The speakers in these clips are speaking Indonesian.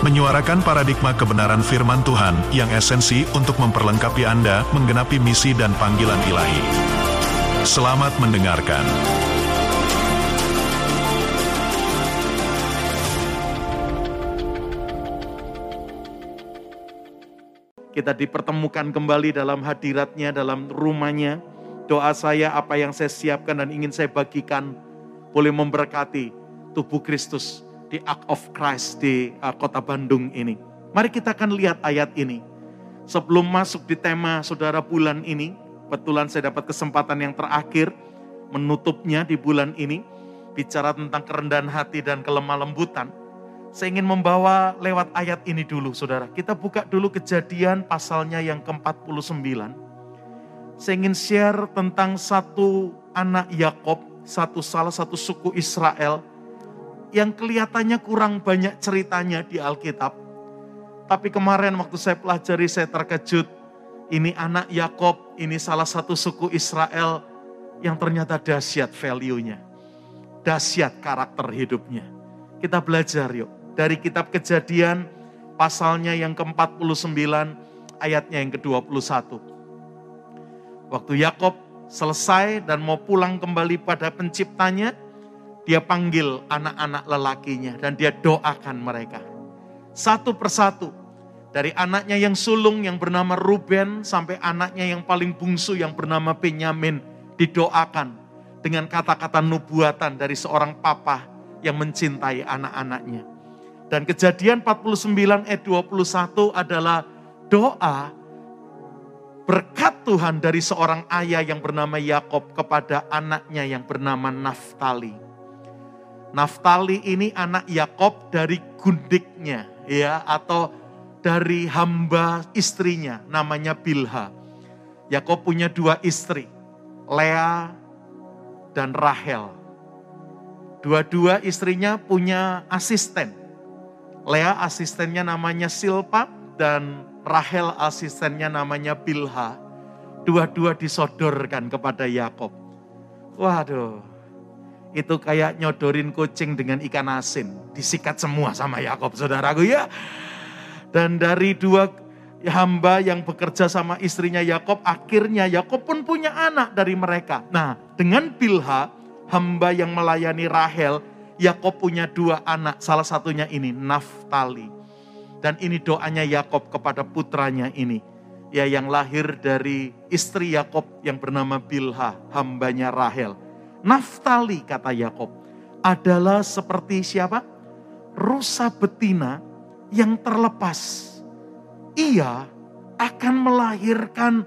menyuarakan paradigma kebenaran firman Tuhan yang esensi untuk memperlengkapi Anda menggenapi misi dan panggilan ilahi. Selamat mendengarkan. Kita dipertemukan kembali dalam hadiratnya, dalam rumahnya. Doa saya apa yang saya siapkan dan ingin saya bagikan boleh memberkati tubuh Kristus di Ark of Christ di uh, kota Bandung ini. Mari kita akan lihat ayat ini. Sebelum masuk di tema saudara bulan ini, kebetulan saya dapat kesempatan yang terakhir menutupnya di bulan ini, bicara tentang kerendahan hati dan kelemah lembutan. Saya ingin membawa lewat ayat ini dulu saudara. Kita buka dulu kejadian pasalnya yang ke-49. Saya ingin share tentang satu anak Yakob, satu salah satu suku Israel yang kelihatannya kurang banyak ceritanya di Alkitab. Tapi kemarin waktu saya pelajari saya terkejut. Ini anak Yakob, ini salah satu suku Israel yang ternyata dahsyat value-nya. Dahsyat karakter hidupnya. Kita belajar yuk. Dari kitab kejadian pasalnya yang ke-49 ayatnya yang ke-21. Waktu Yakob selesai dan mau pulang kembali pada penciptanya, dia panggil anak-anak lelakinya dan dia doakan mereka. Satu persatu. Dari anaknya yang sulung yang bernama Ruben sampai anaknya yang paling bungsu yang bernama Benyamin didoakan dengan kata-kata nubuatan dari seorang papa yang mencintai anak-anaknya. Dan kejadian 49 ayat 21 adalah doa berkat Tuhan dari seorang ayah yang bernama Yakob kepada anaknya yang bernama Naftali. Naftali ini anak Yakob dari gundiknya ya atau dari hamba istrinya namanya Bilha. Yakob punya dua istri, Lea dan Rahel. Dua-dua istrinya punya asisten. Lea asistennya namanya Silpa dan Rahel asistennya namanya Bilha. Dua-dua disodorkan kepada Yakob. Waduh, itu kayak nyodorin kucing dengan ikan asin. Disikat semua sama Yakob saudaraku ya. Dan dari dua hamba yang bekerja sama istrinya Yakob, akhirnya Yakob pun punya anak dari mereka. Nah, dengan Bilha, hamba yang melayani Rahel, Yakob punya dua anak, salah satunya ini Naftali. Dan ini doanya Yakob kepada putranya ini, ya yang lahir dari istri Yakob yang bernama Bilha, hambanya Rahel. Naftali kata Yakob adalah seperti siapa? Rusa betina yang terlepas. Ia akan melahirkan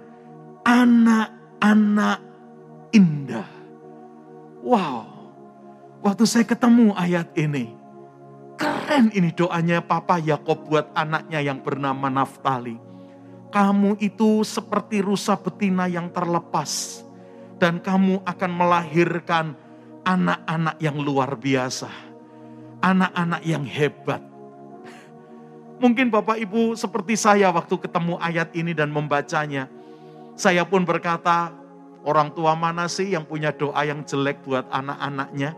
anak-anak indah. Wow. Waktu saya ketemu ayat ini, keren ini doanya Papa Yakob buat anaknya yang bernama Naftali. Kamu itu seperti rusa betina yang terlepas dan kamu akan melahirkan anak-anak yang luar biasa. Anak-anak yang hebat. Mungkin Bapak Ibu seperti saya waktu ketemu ayat ini dan membacanya. Saya pun berkata, orang tua mana sih yang punya doa yang jelek buat anak-anaknya?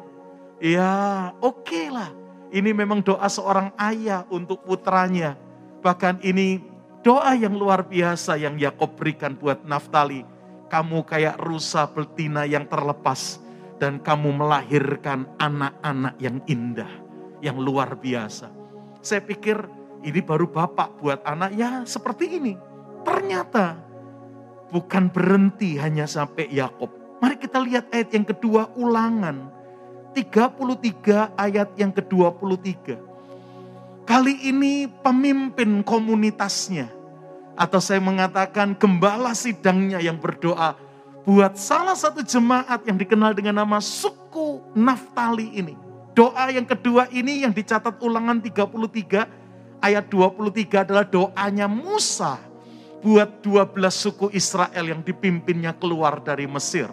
Ya oke okay lah. Ini memang doa seorang ayah untuk putranya. Bahkan ini doa yang luar biasa yang Yakob berikan buat Naftali kamu kayak rusa betina yang terlepas dan kamu melahirkan anak-anak yang indah, yang luar biasa. Saya pikir ini baru bapak buat anak ya seperti ini. Ternyata bukan berhenti hanya sampai Yakob. Mari kita lihat ayat yang kedua ulangan. 33 ayat yang ke-23. Kali ini pemimpin komunitasnya atau saya mengatakan gembala sidangnya yang berdoa buat salah satu jemaat yang dikenal dengan nama suku Naftali ini. Doa yang kedua ini yang dicatat ulangan 33 ayat 23 adalah doanya Musa buat 12 suku Israel yang dipimpinnya keluar dari Mesir.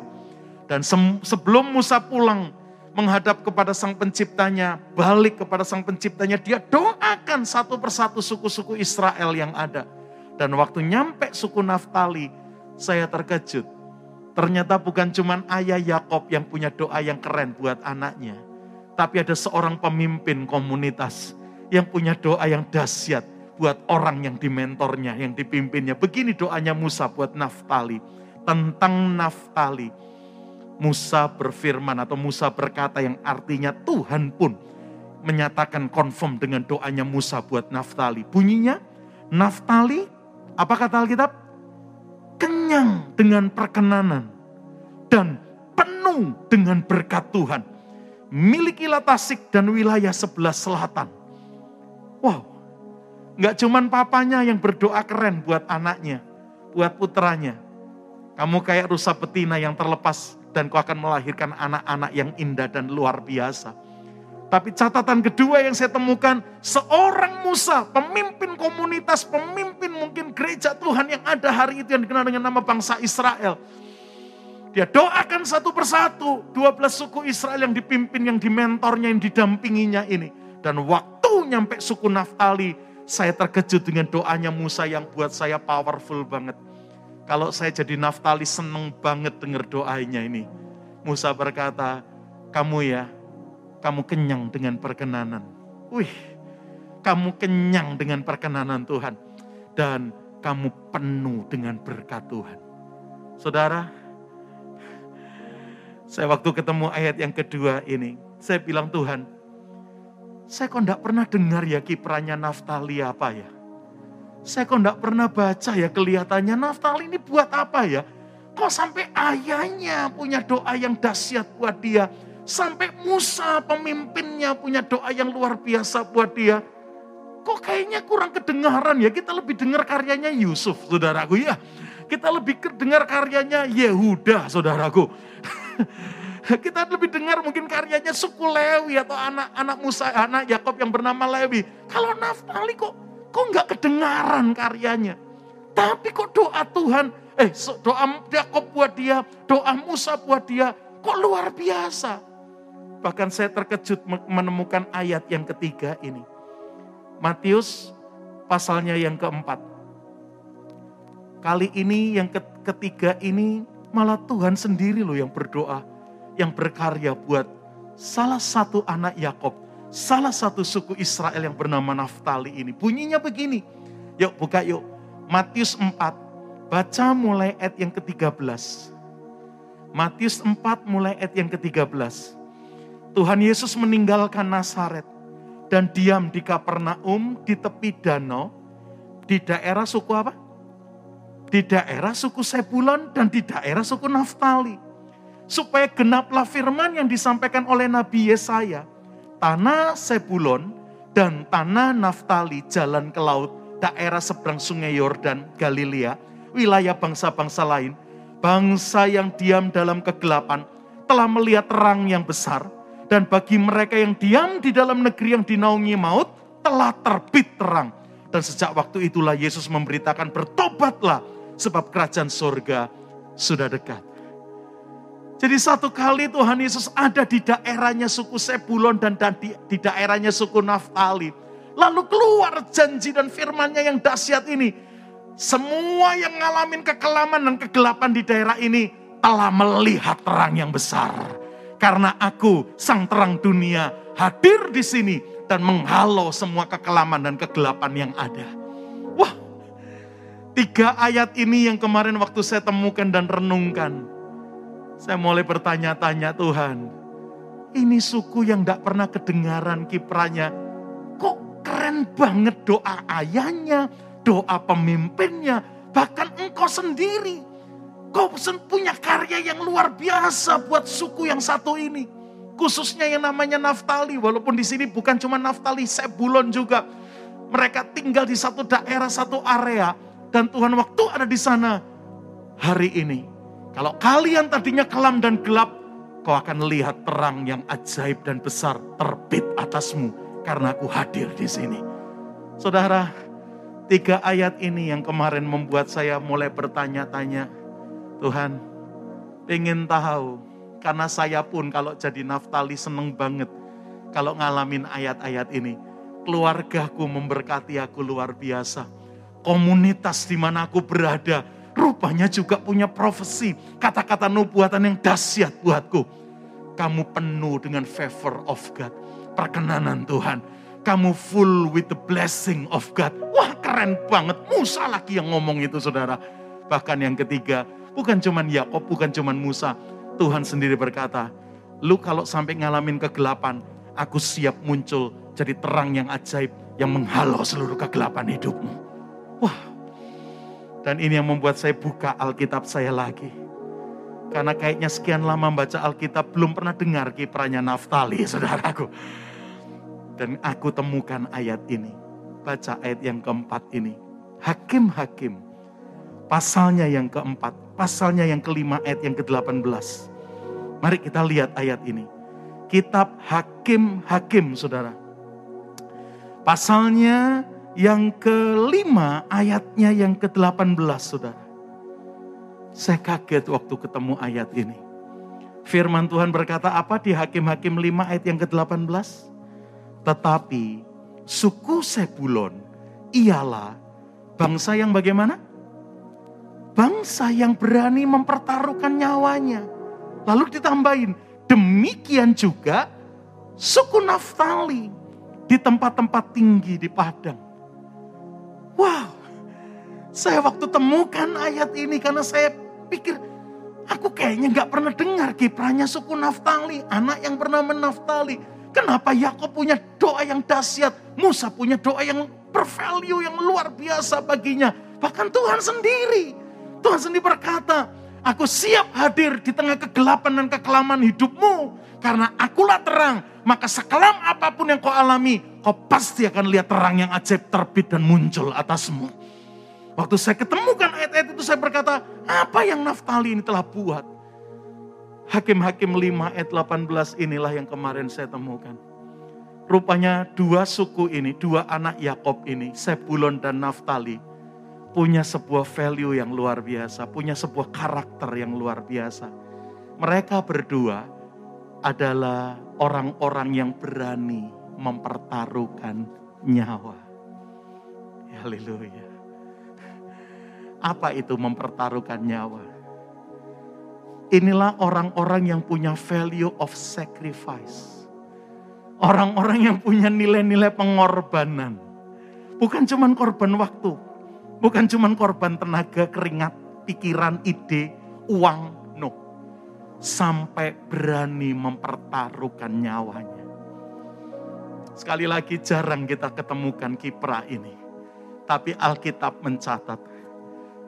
Dan sebelum Musa pulang menghadap kepada sang penciptanya, balik kepada sang penciptanya, dia doakan satu persatu suku-suku Israel yang ada. Dan waktu nyampe suku Naftali, saya terkejut. Ternyata bukan cuma ayah Yakob yang punya doa yang keren buat anaknya. Tapi ada seorang pemimpin komunitas yang punya doa yang dahsyat buat orang yang dimentornya, yang dipimpinnya. Begini doanya Musa buat Naftali. Tentang Naftali. Musa berfirman atau Musa berkata yang artinya Tuhan pun menyatakan konfirm dengan doanya Musa buat Naftali. Bunyinya, Naftali, apa kata Alkitab? Kenyang dengan perkenanan dan penuh dengan berkat Tuhan. Milikilah Tasik dan wilayah sebelah selatan. Wow, Nggak cuman papanya yang berdoa keren buat anaknya, buat putranya. Kamu kayak rusa betina yang terlepas dan kau akan melahirkan anak-anak yang indah dan luar biasa. Tapi catatan kedua yang saya temukan, seorang Musa, pemimpin komunitas, pemimpin mungkin gereja Tuhan yang ada hari itu yang dikenal dengan nama bangsa Israel. Dia doakan satu persatu, 12 suku Israel yang dipimpin, yang dimentornya, yang didampinginya ini. Dan waktu nyampe suku Naftali, saya terkejut dengan doanya Musa yang buat saya powerful banget. Kalau saya jadi Naftali seneng banget dengar doanya ini. Musa berkata, kamu ya, kamu kenyang dengan perkenanan. Wih, kamu kenyang dengan perkenanan Tuhan. Dan kamu penuh dengan berkat Tuhan. Saudara, saya waktu ketemu ayat yang kedua ini, saya bilang Tuhan, saya kok enggak pernah dengar ya kiprahnya Naftali apa ya. Saya kok enggak pernah baca ya kelihatannya Naftali ini buat apa ya. Kok sampai ayahnya punya doa yang dahsyat buat dia. Sampai Musa pemimpinnya punya doa yang luar biasa buat dia. Kok kayaknya kurang kedengaran ya. Kita lebih dengar karyanya Yusuf saudaraku ya. Kita lebih dengar karyanya Yehuda saudaraku. Kita lebih dengar mungkin karyanya suku Lewi atau anak-anak Musa, anak Yakob yang bernama Lewi. Kalau Naftali kok kok nggak kedengaran karyanya. Tapi kok doa Tuhan, eh doa Yakob buat dia, doa Musa buat dia, kok luar biasa. Bahkan saya terkejut menemukan ayat yang ketiga ini. Matius pasalnya yang keempat. Kali ini yang ketiga ini malah Tuhan sendiri loh yang berdoa yang berkarya buat salah satu anak Yakob, salah satu suku Israel yang bernama Naftali ini. Bunyinya begini. Yuk buka yuk. Matius 4, baca mulai ayat yang ke-13. Matius 4 mulai ayat yang ke-13. Tuhan Yesus meninggalkan Nazaret dan diam di Kapernaum di tepi danau di daerah suku apa? Di daerah suku Sebulon dan di daerah suku Naftali supaya genaplah firman yang disampaikan oleh Nabi Yesaya. Tanah Sebulon dan tanah Naftali jalan ke laut, daerah seberang sungai Yordan, Galilea, wilayah bangsa-bangsa lain, bangsa yang diam dalam kegelapan, telah melihat terang yang besar, dan bagi mereka yang diam di dalam negeri yang dinaungi maut, telah terbit terang. Dan sejak waktu itulah Yesus memberitakan bertobatlah, sebab kerajaan surga sudah dekat. Jadi satu kali Tuhan Yesus ada di daerahnya suku Sebulon dan di, di daerahnya suku Naftali. Lalu keluar janji dan firmannya yang dahsyat ini. Semua yang ngalamin kekelaman dan kegelapan di daerah ini telah melihat terang yang besar. Karena aku, sang terang dunia, hadir di sini dan menghalau semua kekelaman dan kegelapan yang ada. Wah, tiga ayat ini yang kemarin waktu saya temukan dan renungkan saya mulai bertanya-tanya Tuhan, ini suku yang tidak pernah kedengaran kipranya. Kok keren banget doa ayahnya, doa pemimpinnya, bahkan engkau sendiri. Kau punya karya yang luar biasa buat suku yang satu ini. Khususnya yang namanya Naftali, walaupun di sini bukan cuma Naftali, Sebulon juga. Mereka tinggal di satu daerah, satu area. Dan Tuhan waktu ada di sana hari ini kalau kalian tadinya kelam dan gelap, kau akan lihat terang yang ajaib dan besar terbit atasmu karena aku hadir di sini. Saudara, Tiga ayat ini yang kemarin membuat saya mulai bertanya-tanya. Tuhan, pengen tahu. Karena saya pun kalau jadi Naftali seneng banget. Kalau ngalamin ayat-ayat ini. Keluargaku memberkati aku luar biasa. Komunitas di mana aku berada. Rupanya juga punya profesi. Kata-kata nubuatan yang dahsyat buatku. Kamu penuh dengan favor of God. Perkenanan Tuhan kamu full with the blessing of God. Wah keren banget. Musa lagi yang ngomong itu saudara. Bahkan yang ketiga, bukan cuman Yakob, bukan cuman Musa. Tuhan sendiri berkata, lu kalau sampai ngalamin kegelapan, aku siap muncul jadi terang yang ajaib yang menghalau seluruh kegelapan hidupmu. Wah, dan ini yang membuat saya buka Alkitab saya lagi. Karena kayaknya sekian lama baca Alkitab belum pernah dengar kiprahnya Naftali, saudaraku. Dan aku temukan ayat ini. Baca ayat yang keempat ini. Hakim-hakim. Pasalnya yang keempat. Pasalnya yang kelima ayat yang ke-18. Mari kita lihat ayat ini. Kitab Hakim-hakim saudara. Pasalnya yang kelima ayatnya yang ke-18 saudara. Saya kaget waktu ketemu ayat ini. Firman Tuhan berkata apa di Hakim-hakim 5 ayat yang ke-18? Tetapi suku Sebulon ialah bangsa yang bagaimana? Bangsa yang berani mempertaruhkan nyawanya. Lalu ditambahin, demikian juga suku Naftali di tempat-tempat tinggi di padang. Wow, saya waktu temukan ayat ini karena saya pikir, aku kayaknya nggak pernah dengar kiprahnya suku Naftali, anak yang bernama Naftali. Kenapa Yakob punya doa yang dahsyat, Musa punya doa yang bervalue yang luar biasa baginya. Bahkan Tuhan sendiri, Tuhan sendiri berkata, aku siap hadir di tengah kegelapan dan kekelaman hidupmu. Karena akulah terang, maka sekelam apa pun yang kau alami, kau pasti akan lihat terang yang ajaib terbit dan muncul atasmu. Waktu saya ketemukan ayat-ayat itu saya berkata, apa yang Naftali ini telah buat? Hakim-hakim 5 ayat 18 inilah yang kemarin saya temukan. Rupanya dua suku ini, dua anak Yakob ini, Sebulon dan Naftali, punya sebuah value yang luar biasa, punya sebuah karakter yang luar biasa. Mereka berdua adalah orang-orang yang berani mempertaruhkan nyawa. Haleluya. Apa itu mempertaruhkan nyawa? Inilah orang-orang yang punya value of sacrifice. Orang-orang yang punya nilai-nilai pengorbanan. Bukan cuma korban waktu. Bukan cuma korban tenaga, keringat, pikiran, ide, uang. No. Sampai berani mempertaruhkan nyawanya. Sekali lagi jarang kita ketemukan kiprah ini. Tapi Alkitab mencatat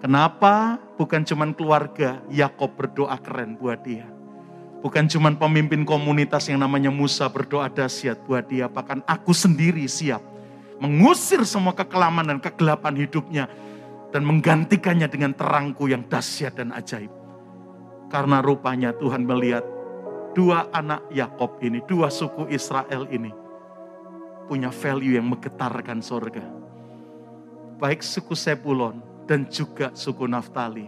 Kenapa? Bukan cuman keluarga Yakob berdoa keren buat dia. Bukan cuman pemimpin komunitas yang namanya Musa berdoa dahsyat buat dia. Bahkan aku sendiri siap mengusir semua kekelaman dan kegelapan hidupnya. Dan menggantikannya dengan terangku yang dahsyat dan ajaib. Karena rupanya Tuhan melihat dua anak Yakob ini, dua suku Israel ini punya value yang menggetarkan surga. Baik suku Sebulon dan juga suku Naftali.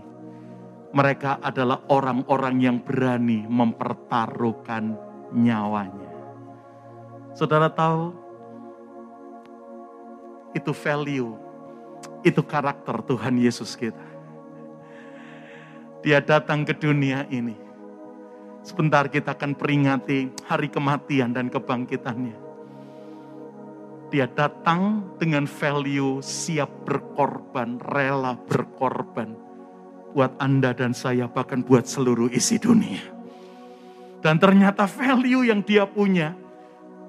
Mereka adalah orang-orang yang berani mempertaruhkan nyawanya. Saudara tahu, itu value, itu karakter Tuhan Yesus kita. Dia datang ke dunia ini. Sebentar kita akan peringati hari kematian dan kebangkitannya dia datang dengan value siap berkorban, rela berkorban. Buat Anda dan saya, bahkan buat seluruh isi dunia. Dan ternyata value yang dia punya,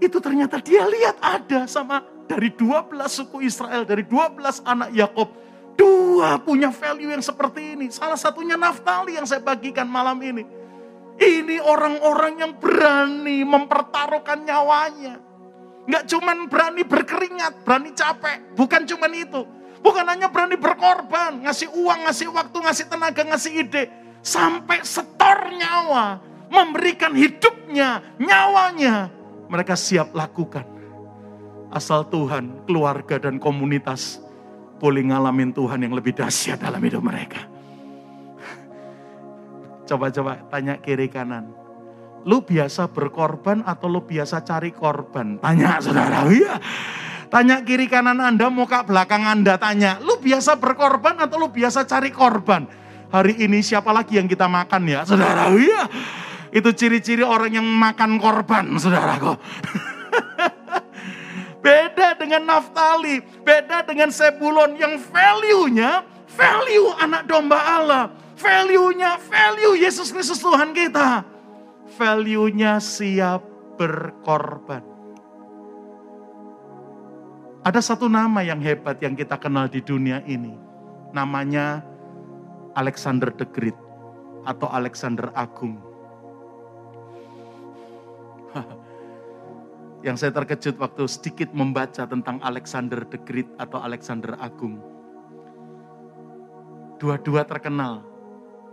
itu ternyata dia lihat ada sama dari 12 suku Israel, dari 12 anak Yakob. Dua punya value yang seperti ini. Salah satunya Naftali yang saya bagikan malam ini. Ini orang-orang yang berani mempertaruhkan nyawanya Nggak cuman berani berkeringat, berani capek. Bukan cuman itu. Bukan hanya berani berkorban, ngasih uang, ngasih waktu, ngasih tenaga, ngasih ide. Sampai setor nyawa, memberikan hidupnya, nyawanya. Mereka siap lakukan. Asal Tuhan, keluarga dan komunitas boleh ngalamin Tuhan yang lebih dahsyat dalam hidup mereka. Coba-coba tanya kiri kanan. Lu biasa berkorban atau lu biasa cari korban? Tanya saudara. Iya. Tanya kiri kanan Anda, muka belakang Anda tanya. Lu biasa berkorban atau lu biasa cari korban? Hari ini siapa lagi yang kita makan ya? Saudara, iya. Itu ciri-ciri orang yang makan korban, saudaraku. beda dengan Naftali, beda dengan Sebulon yang value-nya, value anak domba Allah. Value-nya, value Yesus Kristus Tuhan kita. Value-nya siap berkorban. Ada satu nama yang hebat yang kita kenal di dunia ini. Namanya Alexander the Great atau Alexander Agung. Yang saya terkejut waktu sedikit membaca tentang Alexander the Great atau Alexander Agung. Dua-dua terkenal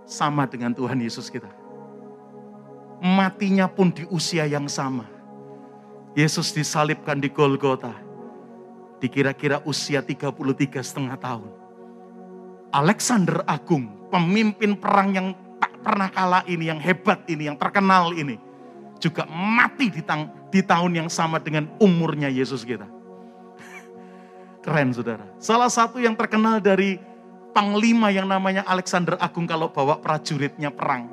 sama dengan Tuhan Yesus kita. Matinya pun di usia yang sama. Yesus disalibkan di Golgota. Di kira-kira usia 33 setengah tahun. Alexander Agung, pemimpin perang yang tak pernah kalah ini, yang hebat ini, yang terkenal ini juga mati di, tang, di tahun yang sama dengan umurnya Yesus kita. Keren saudara. Salah satu yang terkenal dari panglima yang namanya Alexander Agung kalau bawa prajuritnya perang.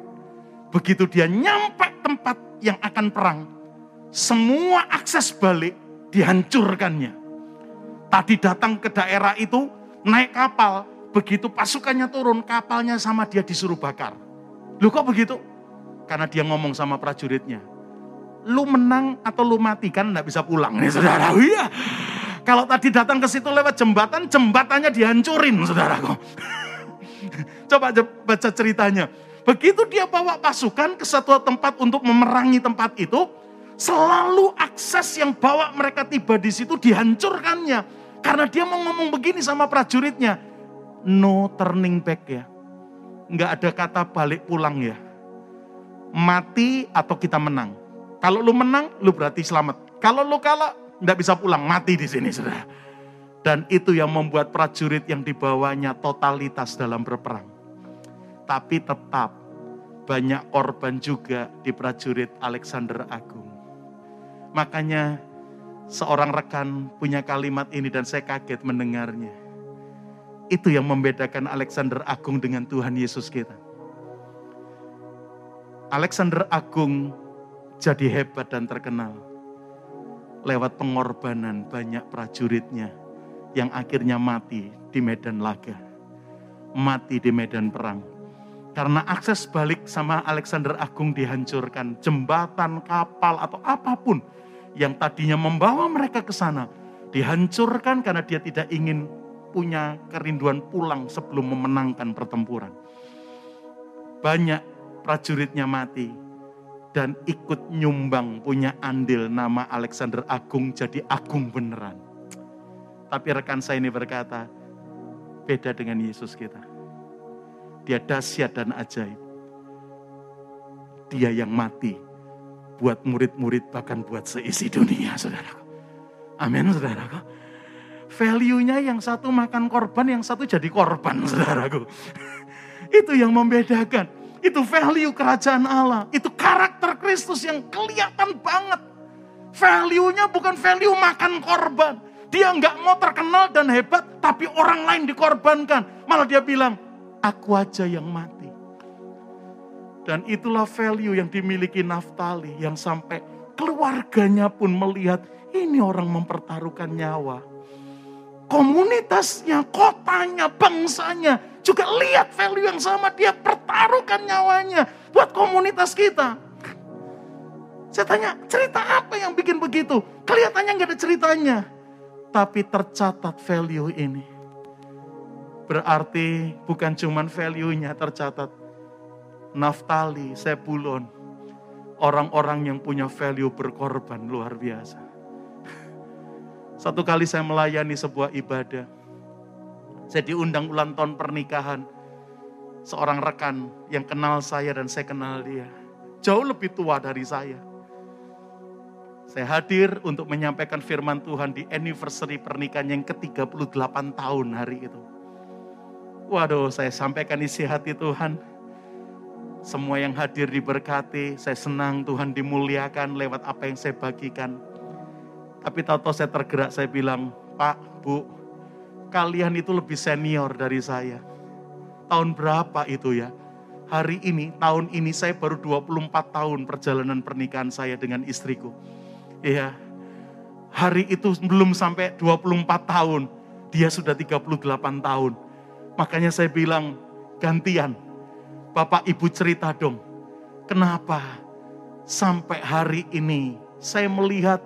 Begitu dia nyampe tempat yang akan perang, semua akses balik dihancurkannya. Tadi datang ke daerah itu, naik kapal, begitu pasukannya turun, kapalnya sama dia disuruh bakar. Lu kok begitu? Karena dia ngomong sama prajuritnya, lu menang atau lu mati kan nggak bisa pulang nih saudara. Iya. Kalau tadi datang ke situ lewat jembatan, jembatannya dihancurin saudaraku. Coba baca ceritanya. Begitu dia bawa pasukan ke satu tempat untuk memerangi tempat itu, selalu akses yang bawa mereka tiba di situ dihancurkannya. Karena dia mau ngomong begini sama prajuritnya, no turning back ya. Nggak ada kata balik pulang ya. Mati atau kita menang. Kalau lu menang, lu berarti selamat. Kalau lu kalah, nggak bisa pulang, mati di sini, saudara. Dan itu yang membuat prajurit yang dibawanya totalitas dalam berperang. Tapi tetap banyak korban juga di prajurit Alexander Agung. Makanya seorang rekan punya kalimat ini dan saya kaget mendengarnya. Itu yang membedakan Alexander Agung dengan Tuhan Yesus kita. Alexander Agung jadi hebat dan terkenal. Lewat pengorbanan banyak prajuritnya yang akhirnya mati di medan laga. Mati di medan perang. Karena akses balik sama Alexander Agung dihancurkan. Jembatan, kapal, atau apa pun yang tadinya membawa mereka ke sana. Dihancurkan karena dia tidak ingin punya kerinduan pulang sebelum memenangkan pertempuran. Banyak prajuritnya mati, dan ikut nyumbang punya andil nama Alexander Agung jadi Agung beneran. Tapi rekan saya ini berkata, beda dengan Yesus kita. Dia dahsyat dan ajaib. Dia yang mati buat murid-murid bahkan buat seisi dunia, saudara. Amin, saudaraku. Value-nya yang satu makan korban, yang satu jadi korban, saudaraku. Itu yang membedakan. Itu value kerajaan Allah. Itu Kristus yang kelihatan banget. Value-nya bukan value makan korban. Dia nggak mau terkenal dan hebat, tapi orang lain dikorbankan. Malah dia bilang, aku aja yang mati. Dan itulah value yang dimiliki Naftali yang sampai keluarganya pun melihat ini orang mempertaruhkan nyawa. Komunitasnya, kotanya, bangsanya juga lihat value yang sama. Dia pertaruhkan nyawanya buat komunitas kita. Saya tanya, cerita apa yang bikin begitu? Kelihatannya nggak ada ceritanya. Tapi tercatat value ini. Berarti bukan cuman value-nya tercatat. Naftali, Sebulon, orang-orang yang punya value berkorban luar biasa. Satu kali saya melayani sebuah ibadah saya diundang ulang tahun pernikahan. Seorang rekan yang kenal saya dan saya kenal dia. Jauh lebih tua dari saya. Saya hadir untuk menyampaikan firman Tuhan di anniversary pernikahan yang ke-38 tahun hari itu. Waduh, saya sampaikan isi hati Tuhan. Semua yang hadir diberkati, saya senang Tuhan dimuliakan lewat apa yang saya bagikan. Tapi tahu-tahu saya tergerak, saya bilang, Pak, Bu, kalian itu lebih senior dari saya. Tahun berapa itu ya? Hari ini, tahun ini saya baru 24 tahun perjalanan pernikahan saya dengan istriku Iya. Hari itu belum sampai 24 tahun. Dia sudah 38 tahun. Makanya saya bilang, gantian. Bapak Ibu cerita dong. Kenapa sampai hari ini saya melihat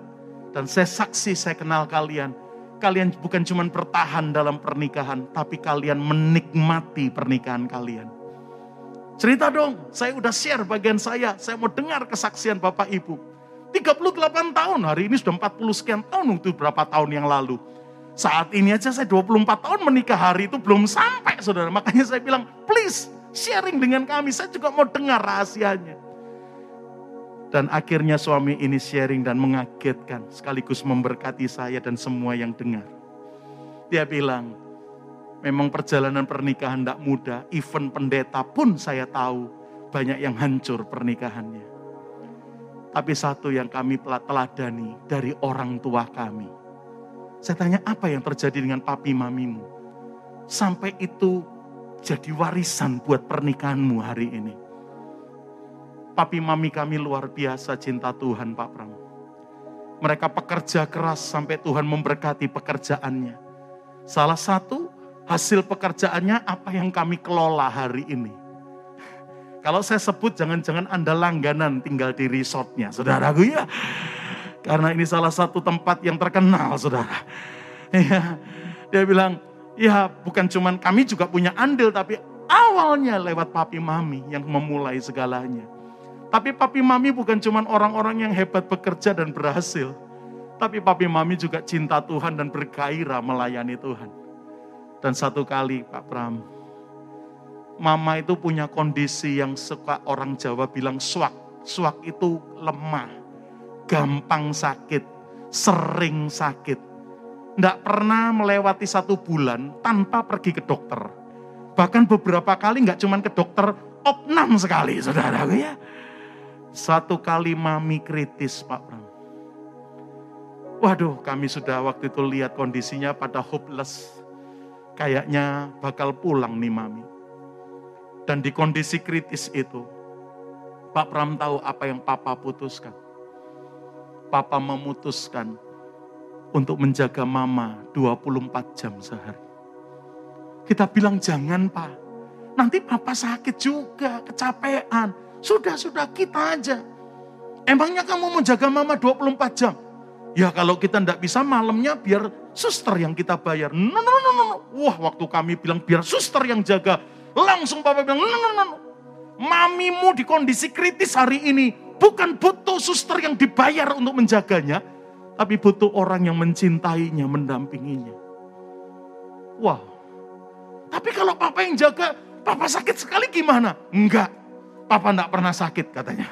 dan saya saksi saya kenal kalian. Kalian bukan cuma bertahan dalam pernikahan, tapi kalian menikmati pernikahan kalian. Cerita dong, saya udah share bagian saya. Saya mau dengar kesaksian Bapak Ibu. 38 tahun, hari ini sudah 40 sekian tahun itu berapa tahun yang lalu. Saat ini aja saya 24 tahun menikah hari itu belum sampai saudara. Makanya saya bilang please sharing dengan kami, saya juga mau dengar rahasianya. Dan akhirnya suami ini sharing dan mengagetkan sekaligus memberkati saya dan semua yang dengar. Dia bilang, memang perjalanan pernikahan tidak mudah, even pendeta pun saya tahu banyak yang hancur pernikahannya. Tapi satu yang kami teladani dari orang tua kami. Saya tanya apa yang terjadi dengan papi mamimu? Sampai itu jadi warisan buat pernikahanmu hari ini. Papi mami kami luar biasa cinta Tuhan Pak Pram. Mereka pekerja keras sampai Tuhan memberkati pekerjaannya. Salah satu hasil pekerjaannya apa yang kami kelola hari ini kalau saya sebut jangan-jangan Anda langganan tinggal di resortnya, saudaraku ya. Karena ini salah satu tempat yang terkenal, saudara. Ya, dia bilang, ya bukan cuman kami juga punya andil, tapi awalnya lewat papi mami yang memulai segalanya. Tapi papi mami bukan cuman orang-orang yang hebat bekerja dan berhasil. Tapi papi mami juga cinta Tuhan dan bergairah melayani Tuhan. Dan satu kali Pak Pram, mama itu punya kondisi yang suka orang Jawa bilang swak. Swak itu lemah, gampang sakit, sering sakit. Tidak pernah melewati satu bulan tanpa pergi ke dokter. Bahkan beberapa kali nggak cuma ke dokter, opnam sekali saudara ya. Satu kali mami kritis Pak Pram. Waduh kami sudah waktu itu lihat kondisinya pada hopeless. Kayaknya bakal pulang nih mami dan di kondisi kritis itu, Pak Pram tahu apa yang Papa putuskan. Papa memutuskan untuk menjaga Mama 24 jam sehari. Kita bilang jangan Pak, nanti Papa sakit juga, kecapean. Sudah-sudah kita aja. Emangnya kamu mau jaga Mama 24 jam? Ya kalau kita tidak bisa malamnya biar suster yang kita bayar. No, no, no, no. Wah waktu kami bilang biar suster yang jaga. Langsung papa bilang, no, no, no. Mamimu di kondisi kritis hari ini bukan butuh suster yang dibayar untuk menjaganya, tapi butuh orang yang mencintainya, mendampinginya. Wow. Tapi kalau papa yang jaga, papa sakit sekali gimana? Enggak. Papa enggak pernah sakit katanya.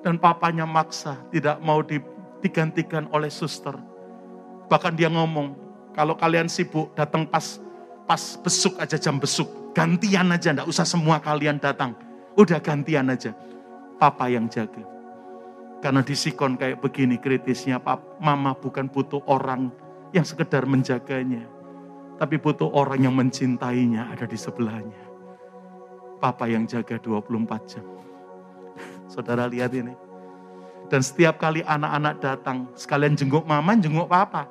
Dan papanya maksa, tidak mau digantikan oleh suster. Bahkan dia ngomong, kalau kalian sibuk datang pas pas besuk aja jam besuk. Gantian aja, enggak usah semua kalian datang. Udah gantian aja. Papa yang jaga. Karena di sikon kayak begini kritisnya, mama bukan butuh orang yang sekedar menjaganya. Tapi butuh orang yang mencintainya ada di sebelahnya. Papa yang jaga 24 jam. Saudara lihat ini. Dan setiap kali anak-anak datang, sekalian jenguk mama, jenguk papa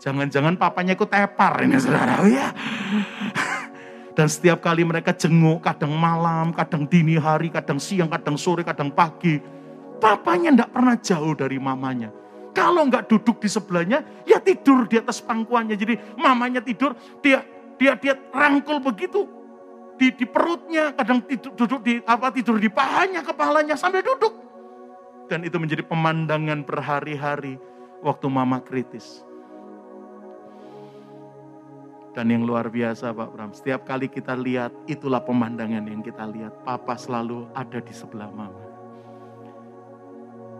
Jangan-jangan papanya ikut tepar ini saudara. Oh, ya. Dan setiap kali mereka jenguk, kadang malam, kadang dini hari, kadang siang, kadang sore, kadang pagi. Papanya tidak pernah jauh dari mamanya. Kalau nggak duduk di sebelahnya, ya tidur di atas pangkuannya. Jadi mamanya tidur, dia dia dia rangkul begitu di, di perutnya, kadang tidur, duduk di apa tidur di pahanya, kepalanya sampai duduk. Dan itu menjadi pemandangan berhari-hari waktu mama kritis. Dan yang luar biasa Pak Bram, setiap kali kita lihat itulah pemandangan yang kita lihat. Papa selalu ada di sebelah mama.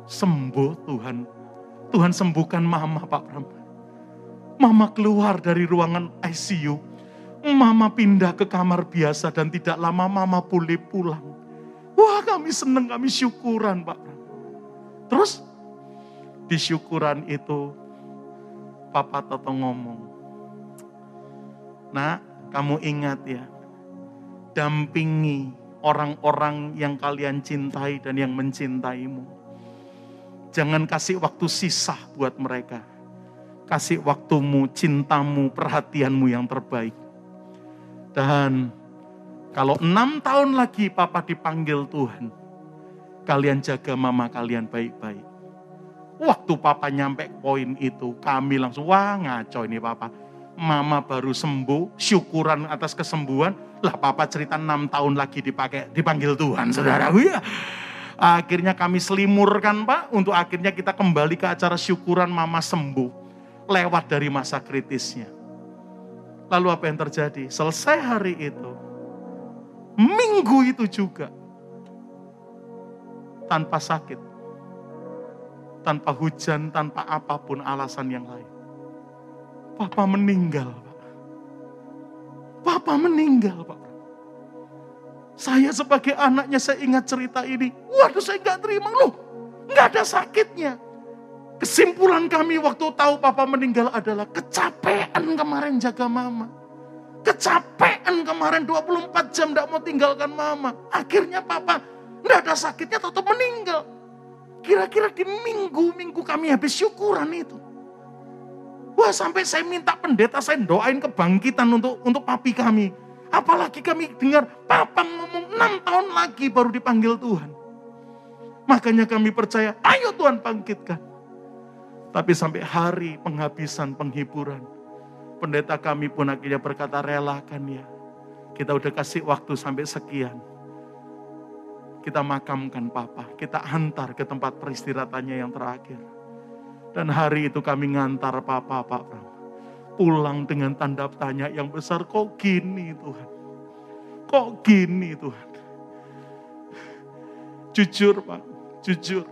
sembuh Tuhan. Tuhan sembuhkan mama Pak Pram. Mama keluar dari ruangan ICU. Mama pindah ke kamar biasa dan tidak lama mama boleh pulang. Wah kami senang, kami syukuran Pak Pram. Terus di syukuran itu Papa Toto ngomong. Nah, kamu ingat ya, dampingi orang-orang yang kalian cintai dan yang mencintaimu. Jangan kasih waktu sisa buat mereka. Kasih waktumu, cintamu, perhatianmu yang terbaik. Dan kalau enam tahun lagi papa dipanggil Tuhan, kalian jaga mama kalian baik-baik. Waktu papa nyampe poin itu, kami langsung, wah ngaco ini papa. Mama baru sembuh, syukuran atas kesembuhan, lah papa cerita enam tahun lagi dipakai dipanggil Tuhan, saudara. Ya. Akhirnya kami selimurkan pak, untuk akhirnya kita kembali ke acara syukuran mama sembuh. Lewat dari masa kritisnya. Lalu apa yang terjadi? Selesai hari itu, minggu itu juga, tanpa sakit, tanpa hujan, tanpa apa pun alasan yang lain. Papa meninggal. Papa meninggal, Pak. Saya sebagai anaknya, saya ingat cerita ini. Waduh, saya nggak terima loh. Nggak ada sakitnya. Kesimpulan kami waktu tahu papa meninggal adalah kecapean kemarin jaga mama. Kecapean kemarin 24 jam nggak mau tinggalkan mama. Akhirnya papa nggak ada sakitnya tetap meninggal. Kira-kira di minggu-minggu kami habis syukuran itu. Wah sampai saya minta pendeta saya doain kebangkitan untuk untuk papi kami. Apalagi kami dengar papa ngomong enam tahun lagi baru dipanggil Tuhan. Makanya kami percaya, ayo Tuhan bangkitkan. Tapi sampai hari penghabisan penghiburan, pendeta kami pun akhirnya berkata relakan ya. Kita udah kasih waktu sampai sekian. Kita makamkan papa, kita antar ke tempat peristirahatannya yang terakhir. Dan hari itu kami ngantar papa, Pak Pram. Pulang dengan tanda tanya yang besar, kok gini Tuhan? Kok gini Tuhan? Jujur Pak, jujur.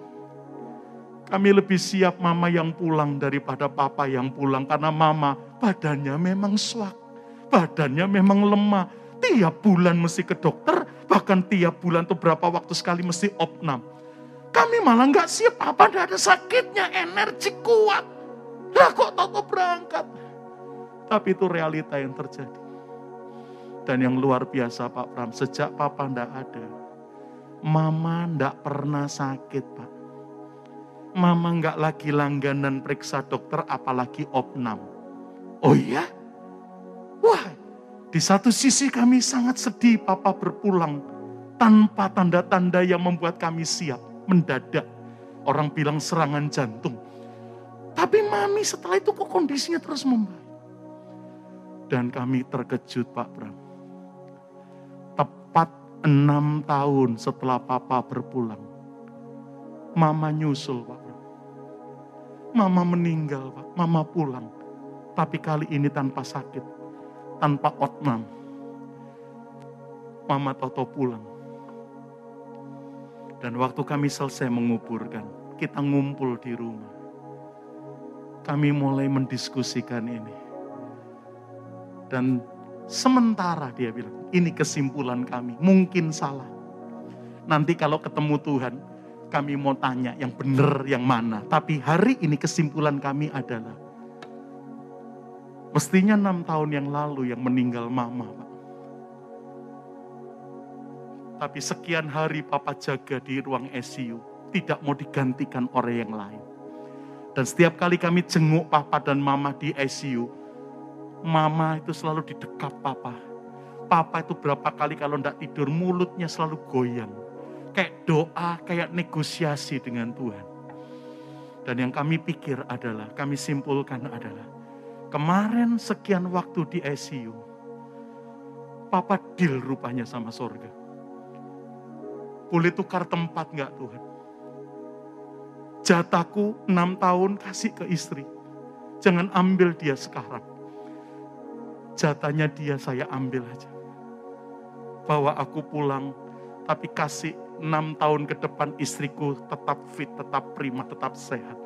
Kami lebih siap mama yang pulang daripada papa yang pulang. Karena mama badannya memang swak. Badannya memang lemah. Tiap bulan mesti ke dokter. Bahkan tiap bulan tuh berapa waktu sekali mesti opnam. Kami malah nggak siap, apa ada sakitnya, energi kuat. Lah kok Toto berangkat? Tapi itu realita yang terjadi. Dan yang luar biasa Pak Pram, sejak Papa ndak ada, Mama ndak pernah sakit Pak. Mama nggak lagi langganan periksa dokter, apalagi opnam. Oh iya? Wah, di satu sisi kami sangat sedih Papa berpulang tanpa tanda-tanda yang membuat kami siap mendadak. Orang bilang serangan jantung. Tapi mami setelah itu kok kondisinya terus membaik. Dan kami terkejut Pak Bram. Tepat enam tahun setelah papa berpulang. Mama nyusul Pak Bram. Mama meninggal Pak, mama pulang. Tapi kali ini tanpa sakit, tanpa otnam. Mama Toto pulang dan waktu kami selesai menguburkan, kita ngumpul di rumah. Kami mulai mendiskusikan ini. Dan sementara dia bilang, ini kesimpulan kami, mungkin salah. Nanti kalau ketemu Tuhan, kami mau tanya yang benar yang mana. Tapi hari ini kesimpulan kami adalah, mestinya enam tahun yang lalu yang meninggal mama, Pak tapi sekian hari papa jaga di ruang ICU. Tidak mau digantikan orang yang lain. Dan setiap kali kami jenguk papa dan mama di ICU. Mama itu selalu di dekat papa. Papa itu berapa kali kalau tidak tidur mulutnya selalu goyang. Kayak doa, kayak negosiasi dengan Tuhan. Dan yang kami pikir adalah, kami simpulkan adalah, kemarin sekian waktu di ICU, Papa deal rupanya sama sorga. Boleh tukar tempat nggak Tuhan? Jatahku enam tahun kasih ke istri. Jangan ambil dia sekarang. Jatahnya dia saya ambil aja. Bawa aku pulang, tapi kasih enam tahun ke depan istriku tetap fit, tetap prima, tetap sehat.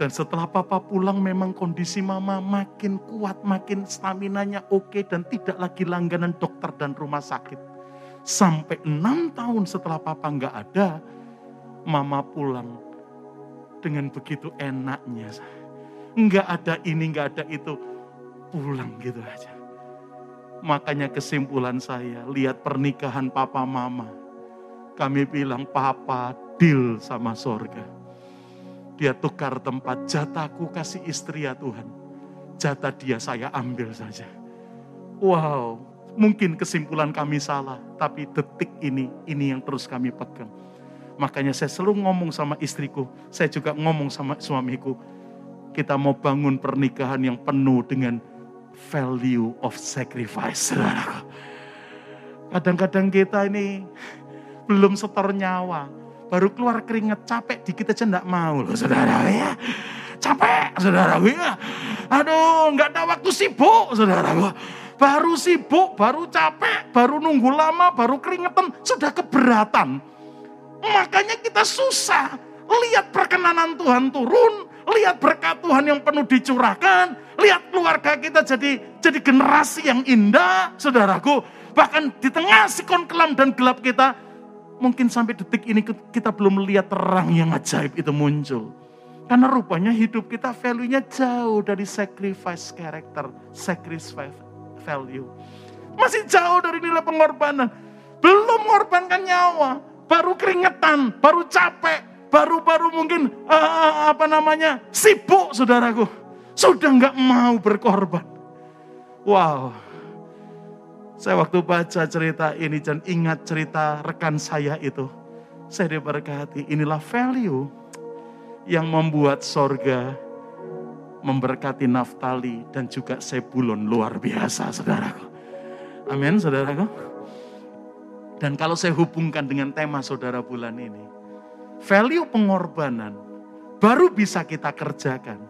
Dan setelah papa pulang memang kondisi mama makin kuat, makin staminanya oke dan tidak lagi langganan dokter dan rumah sakit. Sampai enam tahun setelah papa nggak ada, mama pulang dengan begitu enaknya. Nggak ada ini, nggak ada itu. Pulang gitu aja. Makanya kesimpulan saya, lihat pernikahan papa mama. Kami bilang, papa deal sama sorga dia tukar tempat, jatahku kasih istri ya Tuhan. Jatah dia saya ambil saja. Wow, mungkin kesimpulan kami salah, tapi detik ini, ini yang terus kami pegang. Makanya saya selalu ngomong sama istriku, saya juga ngomong sama suamiku, kita mau bangun pernikahan yang penuh dengan value of sacrifice. Kadang-kadang kita ini belum setor nyawa, baru keluar keringet capek dikit aja enggak mau loh saudara ya. Capek saudara ya. Aduh nggak ada waktu sibuk saudara Baru sibuk, baru capek, baru nunggu lama, baru keringetan, sudah keberatan. Makanya kita susah. Lihat perkenanan Tuhan turun, lihat berkat Tuhan yang penuh dicurahkan, lihat keluarga kita jadi jadi generasi yang indah, saudaraku. Bahkan di tengah sikon kelam dan gelap kita, mungkin sampai detik ini kita belum melihat terang yang ajaib itu muncul. Karena rupanya hidup kita value-nya jauh dari sacrifice character, sacrifice value. Masih jauh dari nilai pengorbanan. Belum mengorbankan nyawa, baru keringetan, baru capek, baru-baru mungkin uh, apa namanya sibuk saudaraku. Sudah nggak mau berkorban. Wow, saya waktu baca cerita ini dan ingat cerita rekan saya itu. Saya diberkati, inilah value yang membuat sorga memberkati Naftali dan juga Sebulon luar biasa saudaraku. Amin saudaraku. Dan kalau saya hubungkan dengan tema saudara bulan ini. Value pengorbanan baru bisa kita kerjakan.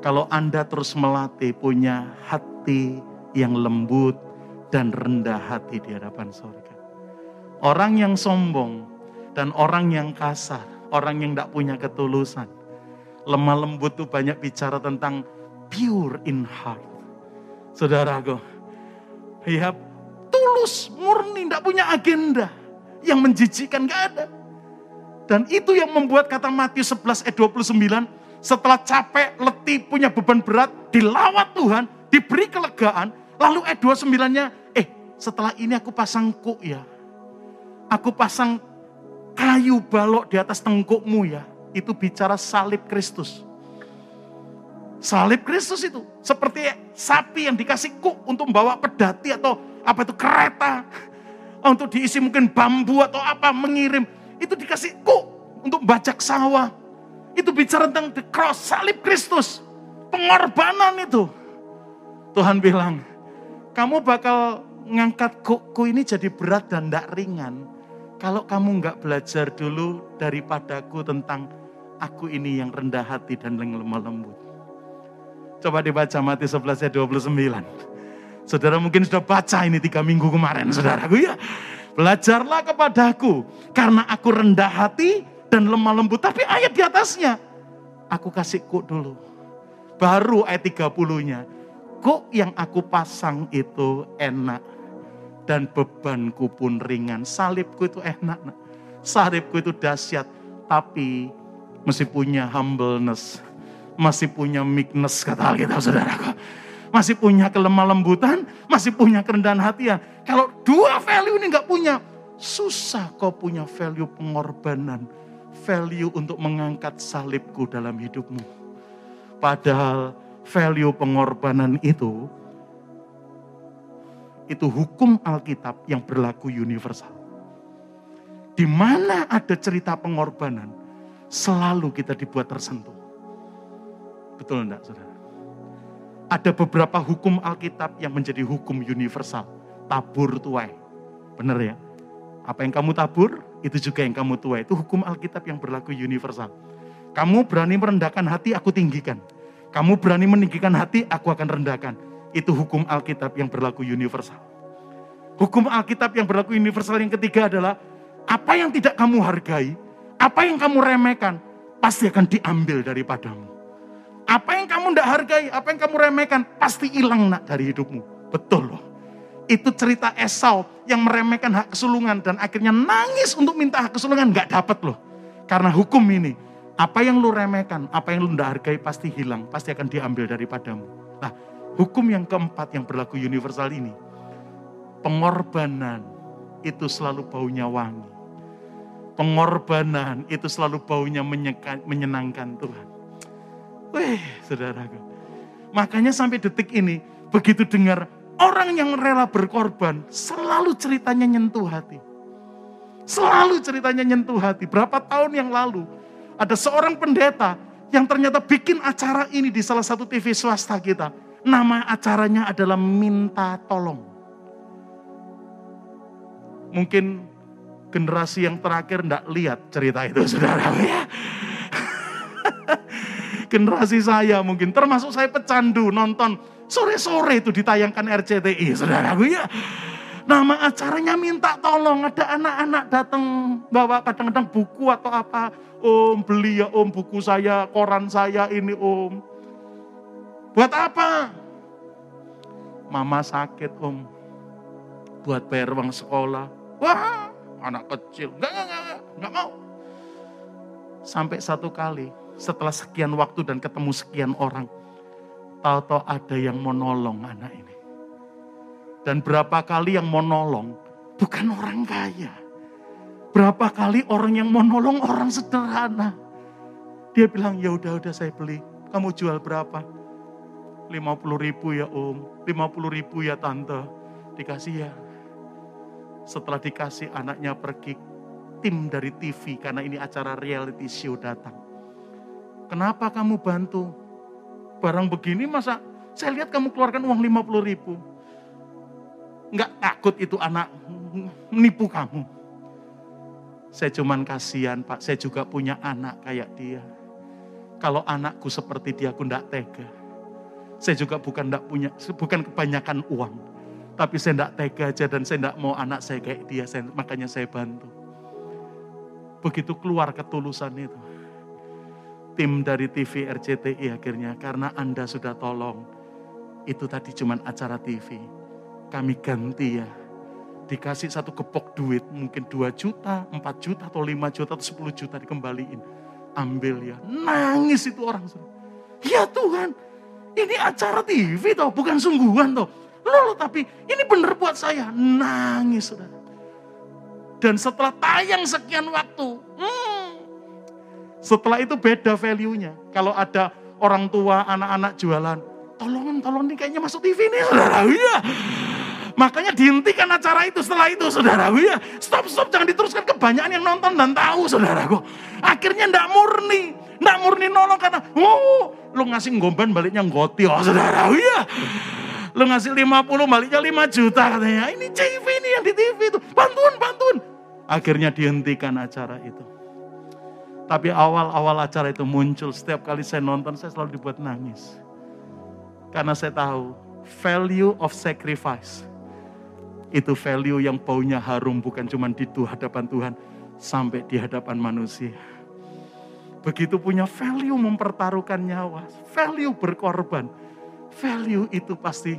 Kalau Anda terus melatih punya hati yang lembut, dan rendah hati di hadapan surga. Orang yang sombong dan orang yang kasar, orang yang tidak punya ketulusan, lemah lembut itu banyak bicara tentang pure in heart. Saudaraku, ya tulus, murni, tidak punya agenda yang menjijikan, gak ada. Dan itu yang membuat kata Matius 11 ayat 29, setelah capek, letih, punya beban berat, dilawat Tuhan, diberi kelegaan, Lalu ayat 29-nya, eh setelah ini aku pasang kuk ya. Aku pasang kayu balok di atas tengkukmu ya. Itu bicara salib Kristus. Salib Kristus itu seperti sapi yang dikasih kuk untuk membawa pedati atau apa itu kereta. Untuk diisi mungkin bambu atau apa mengirim. Itu dikasih kuk untuk bajak sawah. Itu bicara tentang the cross, salib Kristus. Pengorbanan itu. Tuhan bilang, kamu bakal ngangkat kuku ini jadi berat dan tidak ringan. Kalau kamu nggak belajar dulu daripadaku tentang aku ini yang rendah hati dan lemah lembut. Coba dibaca Matius 11 ayat 29. Saudara mungkin sudah baca ini tiga minggu kemarin, saudaraku ya. Belajarlah kepadaku, karena aku rendah hati dan lemah lembut. Tapi ayat di atasnya, aku kasih kuk dulu. Baru ayat 30-nya, Kok yang aku pasang itu enak dan bebanku pun ringan. Salibku itu enak, salibku itu dahsyat, tapi masih punya humbleness, masih punya meekness kata Alkitab saudaraku. Masih punya kelemah lembutan, masih punya kerendahan hatian. Kalau dua value ini nggak punya, susah kau punya value pengorbanan, value untuk mengangkat salibku dalam hidupmu. Padahal value pengorbanan itu, itu hukum Alkitab yang berlaku universal. Di mana ada cerita pengorbanan, selalu kita dibuat tersentuh. Betul enggak, saudara? Ada beberapa hukum Alkitab yang menjadi hukum universal. Tabur tuai. Benar ya? Apa yang kamu tabur, itu juga yang kamu tuai. Itu hukum Alkitab yang berlaku universal. Kamu berani merendahkan hati, aku tinggikan. Kamu berani meninggikan hati, aku akan rendahkan. Itu hukum Alkitab yang berlaku universal. Hukum Alkitab yang berlaku universal yang ketiga adalah apa yang tidak kamu hargai, apa yang kamu remehkan, pasti akan diambil daripadamu. Apa yang kamu tidak hargai, apa yang kamu remehkan, pasti hilang nak dari hidupmu. Betul loh. Itu cerita Esau yang meremehkan hak kesulungan dan akhirnya nangis untuk minta hak kesulungan. Gak dapat loh. Karena hukum ini, apa yang lu remehkan, apa yang lu tidak hargai pasti hilang, pasti akan diambil daripadamu. Nah, hukum yang keempat yang berlaku universal ini, pengorbanan itu selalu baunya wangi. Pengorbanan itu selalu baunya menyenangkan Tuhan. Wih, saudaraku. Makanya sampai detik ini, begitu dengar orang yang rela berkorban, selalu ceritanya nyentuh hati. Selalu ceritanya nyentuh hati. Berapa tahun yang lalu, ada seorang pendeta yang ternyata bikin acara ini di salah satu TV swasta kita. Nama acaranya adalah Minta Tolong. Mungkin generasi yang terakhir tidak lihat cerita itu, saudara. Ya. generasi saya mungkin, termasuk saya pecandu nonton sore-sore itu ditayangkan RCTI, saudaraku ya. Nama acaranya minta tolong, ada anak-anak datang bawa kadang-kadang buku atau apa. Om beli ya om buku saya, koran saya ini om. Buat apa? Mama sakit om. Buat bayar uang sekolah. Wah anak kecil. Enggak, enggak, enggak, enggak mau. Sampai satu kali, setelah sekian waktu dan ketemu sekian orang, tahu-tahu ada yang mau nolong anak ini. Dan berapa kali yang mau nolong, bukan orang kaya. Berapa kali orang yang mau nolong orang sederhana. Dia bilang, ya udah udah saya beli. Kamu jual berapa? 50 ribu ya om, 50 ribu ya tante. Dikasih ya, setelah dikasih anaknya pergi, tim dari TV karena ini acara reality show datang. Kenapa kamu bantu? Barang begini masa saya lihat kamu keluarkan uang 50 ribu. Enggak takut itu anak menipu kamu. Saya cuman kasihan pak, saya juga punya anak kayak dia. Kalau anakku seperti dia, aku enggak tega. Saya juga bukan enggak punya, bukan kebanyakan uang tapi saya tidak tega aja dan saya tidak mau anak saya kayak dia, saya, makanya saya bantu. Begitu keluar ketulusan itu. Tim dari TV RCTI akhirnya, karena Anda sudah tolong, itu tadi cuma acara TV. Kami ganti ya, dikasih satu kepok duit, mungkin 2 juta, 4 juta, atau 5 juta, atau 10 juta dikembaliin. Ambil ya, nangis itu orang. Ya Tuhan, ini acara TV toh, bukan sungguhan toh. Loh, tapi ini benar buat saya. Nangis, saudara. Dan setelah tayang sekian waktu, hmm, setelah itu beda value-nya. Kalau ada orang tua, anak-anak jualan, tolong, tolong nih kayaknya masuk TV nih, saudara. Iya. Makanya dihentikan acara itu setelah itu, saudara. Ya, stop, stop, jangan diteruskan kebanyakan yang nonton dan tahu, saudaraku. Akhirnya ndak murni, ndak murni nolong karena, oh, lu ngasih ngomban baliknya ngoti, oh, saudara. Ya. Lu ngasih 50 baliknya 5 juta katanya. Ini TV ini yang di TV itu. Bantuan, bantuan. Akhirnya dihentikan acara itu. Tapi awal-awal acara itu muncul. Setiap kali saya nonton saya selalu dibuat nangis. Karena saya tahu value of sacrifice. Itu value yang baunya harum bukan cuma di hadapan Tuhan. Sampai di hadapan manusia. Begitu punya value mempertaruhkan nyawa. Value berkorban value itu pasti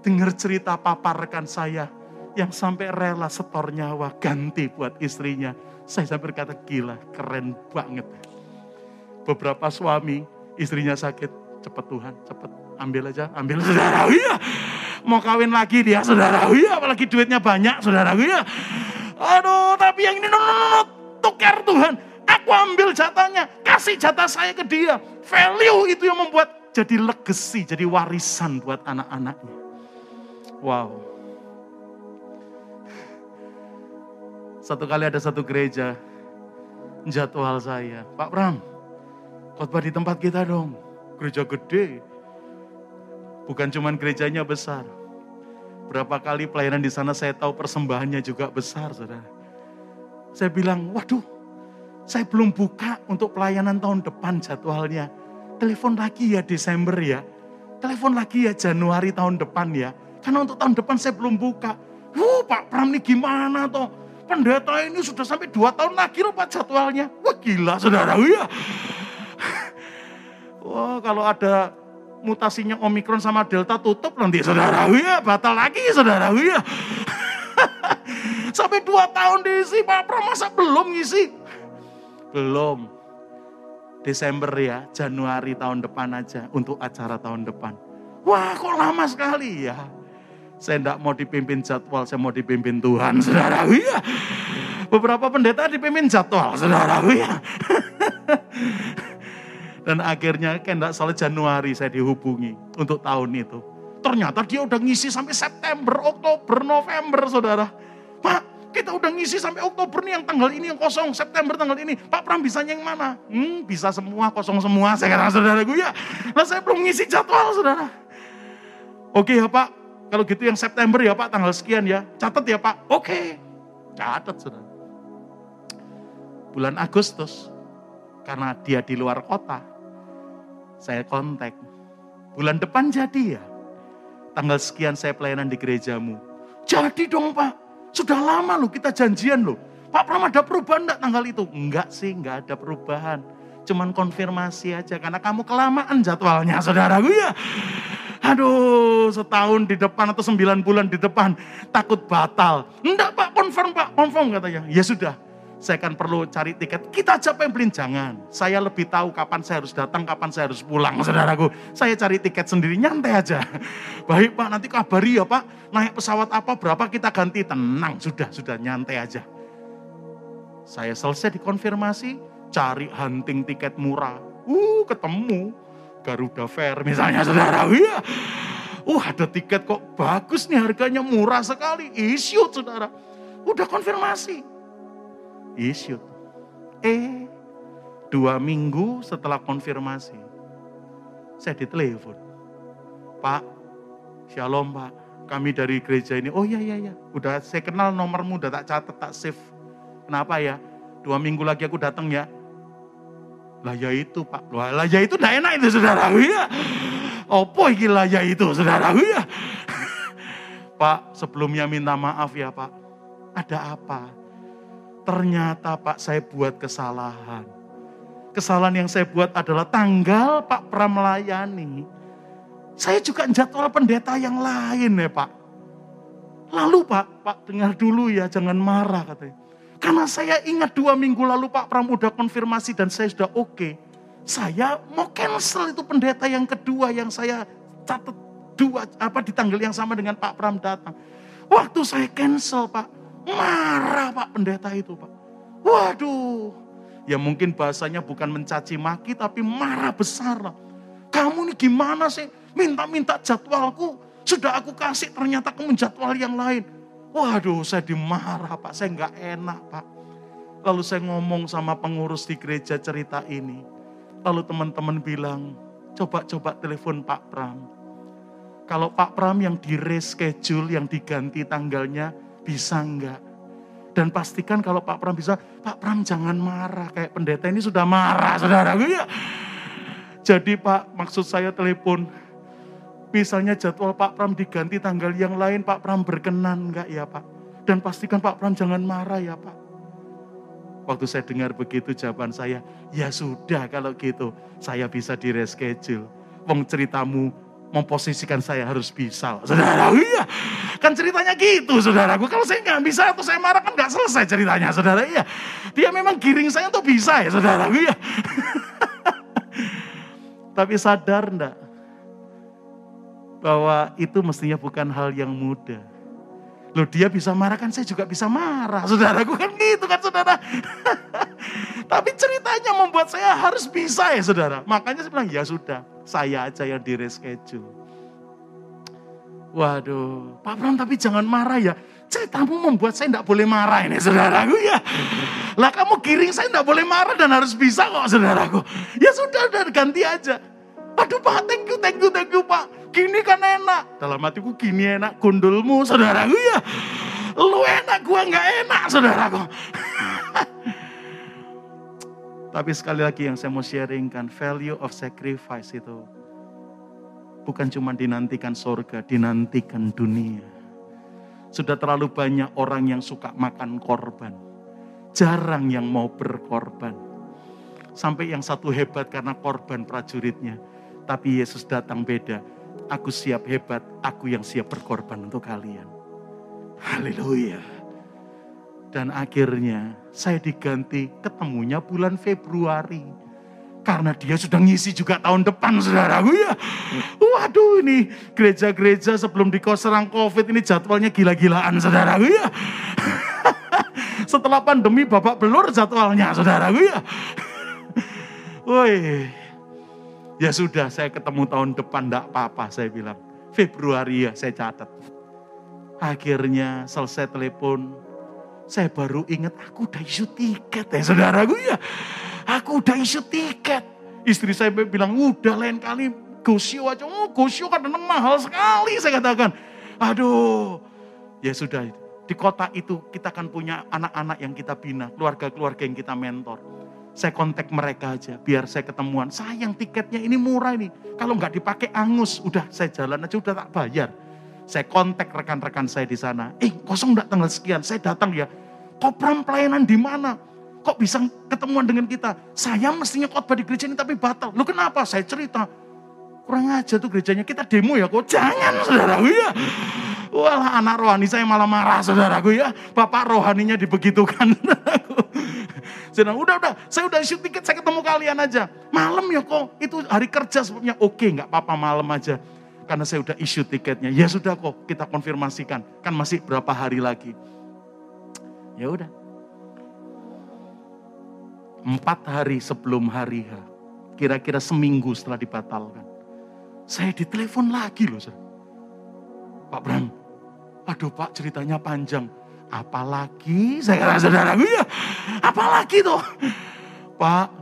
dengar cerita papa rekan saya yang sampai rela setor nyawa ganti buat istrinya. Saya sampai berkata gila, keren banget. Beberapa suami istrinya sakit, cepet Tuhan, cepet ambil aja, ambil saudara. Iya, mau kawin lagi dia saudara. Iya, apalagi duitnya banyak saudara. Iya. Aduh, tapi yang ini no, no, no, tukar Tuhan. Aku ambil jatahnya, kasih jatah saya ke dia. Value itu yang membuat jadi legacy, jadi warisan buat anak-anaknya. Wow. Satu kali ada satu gereja jadwal saya, Pak Pram, khotbah di tempat kita dong. Gereja gede. Bukan cuman gerejanya besar. Berapa kali pelayanan di sana saya tahu persembahannya juga besar, saudara. Saya bilang, waduh, saya belum buka untuk pelayanan tahun depan jadwalnya telepon lagi ya Desember ya. Telepon lagi ya Januari tahun depan ya. Karena untuk tahun depan saya belum buka. Wuh Pak Pram ini gimana toh? Pendeta ini sudah sampai dua tahun lagi loh Pak jadwalnya. Wah gila saudara. Ya. Wah kalau ada mutasinya Omikron sama Delta tutup nanti saudara. Ya batal lagi saudara. Ya. sampai dua tahun diisi Pak Pram masa belum ngisi? Belum. Desember ya, Januari tahun depan aja untuk acara tahun depan. Wah kok lama sekali ya. Saya tidak mau dipimpin jadwal, saya mau dipimpin Tuhan, saudara. Ya. Beberapa pendeta dipimpin jadwal, saudara. Ya. Dan akhirnya kan tidak salah Januari saya dihubungi untuk tahun itu. Ternyata dia udah ngisi sampai September, Oktober, November, saudara. Pak, kita udah ngisi sampai Oktober nih yang tanggal ini yang kosong, September tanggal ini. Pak Pram bisanya yang mana? Hmm, bisa semua, kosong semua. Saya kata saudara gue ya. Lah saya belum ngisi jadwal, saudara. Oke ya Pak, kalau gitu yang September ya Pak, tanggal sekian ya. Catat ya Pak. Oke. Catat sudah. Bulan Agustus, karena dia di luar kota, saya kontak. Bulan depan jadi ya. Tanggal sekian saya pelayanan di gerejamu. Jadi dong Pak, sudah lama loh kita janjian loh. Pak Pram ada perubahan enggak tanggal itu? Enggak sih, enggak ada perubahan. Cuman konfirmasi aja, karena kamu kelamaan jadwalnya saudaraku ya. Aduh, setahun di depan atau sembilan bulan di depan takut batal. Enggak pak, confirm pak, confirm katanya. Ya sudah, saya akan perlu cari tiket. Kita aja pembelin, jangan. Saya lebih tahu kapan saya harus datang, kapan saya harus pulang, saudaraku. Saya cari tiket sendiri, nyantai aja. Baik pak, nanti kabari ya pak, naik pesawat apa, berapa kita ganti. Tenang, sudah, sudah nyantai aja. Saya selesai dikonfirmasi, cari hunting tiket murah. Uh, ketemu Garuda Fair misalnya saudara. Iya. Uh ada tiket kok bagus nih harganya murah sekali. Issue saudara. Udah konfirmasi. Issue. Eh dua minggu setelah konfirmasi. Saya ditelepon. Pak, shalom pak. Kami dari gereja ini. Oh iya iya iya. Udah saya kenal nomormu, udah tak catat, tak save. Kenapa ya? Dua minggu lagi aku datang ya lah ya itu pak, lah ya itu tidak enak itu saudara ya. Opo iki lah ya itu saudara ya. Pak sebelumnya minta maaf ya pak. Ada apa? Ternyata pak saya buat kesalahan. Kesalahan yang saya buat adalah tanggal Pak Pram melayani. Saya juga jadwal pendeta yang lain ya Pak. Lalu Pak, Pak dengar dulu ya jangan marah katanya. Karena saya ingat dua minggu lalu Pak Pram udah konfirmasi dan saya sudah oke. Okay. Saya mau cancel itu pendeta yang kedua yang saya catat dua apa di tanggal yang sama dengan Pak Pram datang. Waktu saya cancel Pak, marah Pak pendeta itu Pak. Waduh, ya mungkin bahasanya bukan mencaci maki tapi marah besar lah. Kamu ini gimana sih? Minta-minta jadwalku, sudah aku kasih ternyata kamu jadwal yang lain. Waduh, saya dimarah Pak, saya nggak enak Pak. Lalu saya ngomong sama pengurus di gereja cerita ini. Lalu teman-teman bilang, coba-coba telepon Pak Pram. Kalau Pak Pram yang di reschedule, yang diganti tanggalnya, bisa enggak? Dan pastikan kalau Pak Pram bisa, Pak Pram jangan marah. Kayak pendeta ini sudah marah, saudara. Ya. Jadi Pak, maksud saya telepon, Misalnya jadwal Pak Pram diganti tanggal yang lain, Pak Pram berkenan enggak ya Pak? Dan pastikan Pak Pram jangan marah ya Pak. Waktu saya dengar begitu jawaban saya, ya sudah kalau gitu saya bisa di reschedule. Wong ceritamu memposisikan saya harus bisa. Saudara, iya. Kan ceritanya gitu, saudaraku. Kalau saya nggak bisa atau saya marah kan nggak selesai ceritanya, saudara. Iya. Dia memang giring saya untuk bisa ya, saudara. Iya. Tapi sadar enggak? bahwa itu mestinya bukan hal yang mudah. Loh dia bisa marah kan saya juga bisa marah. Saudaraku kan gitu kan saudara. Tapi ceritanya membuat saya harus bisa ya saudara. Makanya saya bilang ya sudah saya aja yang di reschedule. Waduh, Pak Bram tapi jangan marah ya. Ceritamu membuat saya tidak boleh marah ini saudaraku ya. Lah kamu giring saya tidak boleh marah dan harus bisa kok saudaraku. Ya sudah, udah ganti aja. Aduh Pak, thank you, thank you, thank you Pak gini kan enak. Dalam hatiku gini enak gundulmu saudaraku ya. Lu enak, gua nggak enak saudaraku. Tapi sekali lagi yang saya mau sharingkan, value of sacrifice itu bukan cuma dinantikan surga, dinantikan dunia. Sudah terlalu banyak orang yang suka makan korban. Jarang yang mau berkorban. Sampai yang satu hebat karena korban prajuritnya. Tapi Yesus datang beda. Aku siap hebat, aku yang siap berkorban untuk kalian. Haleluya. Dan akhirnya saya diganti ketemunya bulan Februari. Karena dia sudah ngisi juga tahun depan saudaraku ya. Waduh ini gereja-gereja sebelum dikoserang covid ini jadwalnya gila-gilaan saudaraku ya. Setelah pandemi babak belur jadwalnya saudaraku ya. Woi, ya sudah saya ketemu tahun depan enggak apa-apa saya bilang. Februari ya saya catat. Akhirnya selesai telepon, saya baru ingat aku udah isu tiket ya saudaraku ya. Aku udah isu tiket. Istri saya bilang, udah lain kali gosio aja. Oh gosio kan mahal sekali saya katakan. Aduh, ya sudah. Di kota itu kita akan punya anak-anak yang kita bina, keluarga-keluarga yang kita mentor. Saya kontak mereka aja, biar saya ketemuan. Sayang tiketnya ini murah ini. Kalau nggak dipakai angus, udah saya jalan aja udah tak bayar. Saya kontak rekan-rekan saya di sana. Eh kosong nggak tanggal sekian, saya datang ya. Kopram pelayanan di mana? kok bisa ketemuan dengan kita? Saya mestinya khotbah di gereja ini tapi batal. Lu kenapa? Saya cerita. Kurang aja tuh gerejanya, kita demo ya kok. Jangan saudaraku ya. Walah anak rohani saya malah marah saudaraku ya. Bapak rohaninya dibegitukan. Saya udah udah, saya udah isi tiket, saya ketemu kalian aja. Malam ya kok, itu hari kerja sebetulnya. Oke nggak apa-apa malam aja. Karena saya udah isu tiketnya. Ya sudah kok, kita konfirmasikan. Kan masih berapa hari lagi. Ya udah, Empat hari sebelum hari H. Kira-kira seminggu setelah dibatalkan. Saya ditelepon lagi loh. Pak Bram, aduh Pak ceritanya panjang. Apalagi, saya kata saudara ya, apalagi tuh. Pak,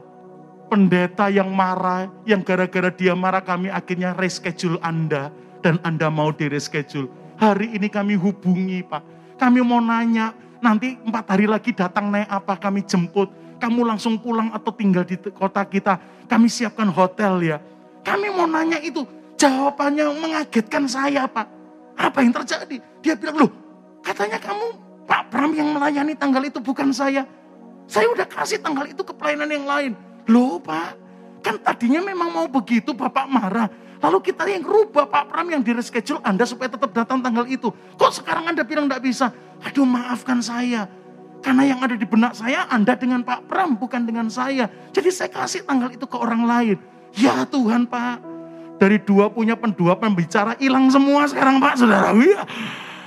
pendeta yang marah, yang gara-gara dia marah kami akhirnya reschedule Anda. Dan Anda mau di reschedule. Hari ini kami hubungi Pak. Kami mau nanya, nanti empat hari lagi datang naik apa kami jemput kamu langsung pulang atau tinggal di kota kita. Kami siapkan hotel ya. Kami mau nanya itu. Jawabannya mengagetkan saya Pak. Apa yang terjadi? Dia bilang, loh katanya kamu Pak Pram yang melayani tanggal itu bukan saya. Saya udah kasih tanggal itu ke pelayanan yang lain. Loh Pak, kan tadinya memang mau begitu Bapak marah. Lalu kita yang rubah Pak Pram yang di reschedule Anda supaya tetap datang tanggal itu. Kok sekarang Anda bilang tidak bisa? Aduh maafkan saya. Karena yang ada di benak saya Anda dengan Pak Pram bukan dengan saya. Jadi saya kasih tanggal itu ke orang lain. Ya Tuhan Pak. Dari dua punya pendua pembicara hilang semua sekarang Pak saudara. Ya.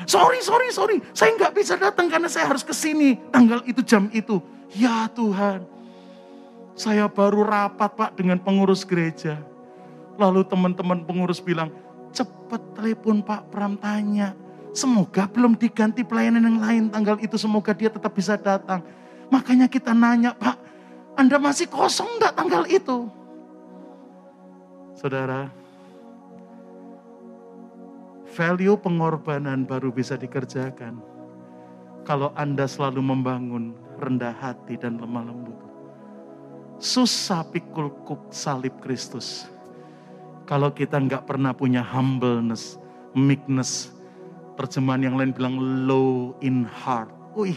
Sorry, sorry, sorry. Saya nggak bisa datang karena saya harus ke sini. Tanggal itu, jam itu. Ya Tuhan. Saya baru rapat Pak dengan pengurus gereja. Lalu teman-teman pengurus bilang, cepat telepon Pak Pram tanya Semoga belum diganti pelayanan yang lain tanggal itu. Semoga dia tetap bisa datang. Makanya kita nanya, Pak, Anda masih kosong enggak tanggal itu? Saudara, value pengorbanan baru bisa dikerjakan. Kalau Anda selalu membangun rendah hati dan lemah lembut. Susah pikul kuk salib Kristus. Kalau kita nggak pernah punya humbleness, meekness, Terjemahan yang lain bilang low in heart. Wih,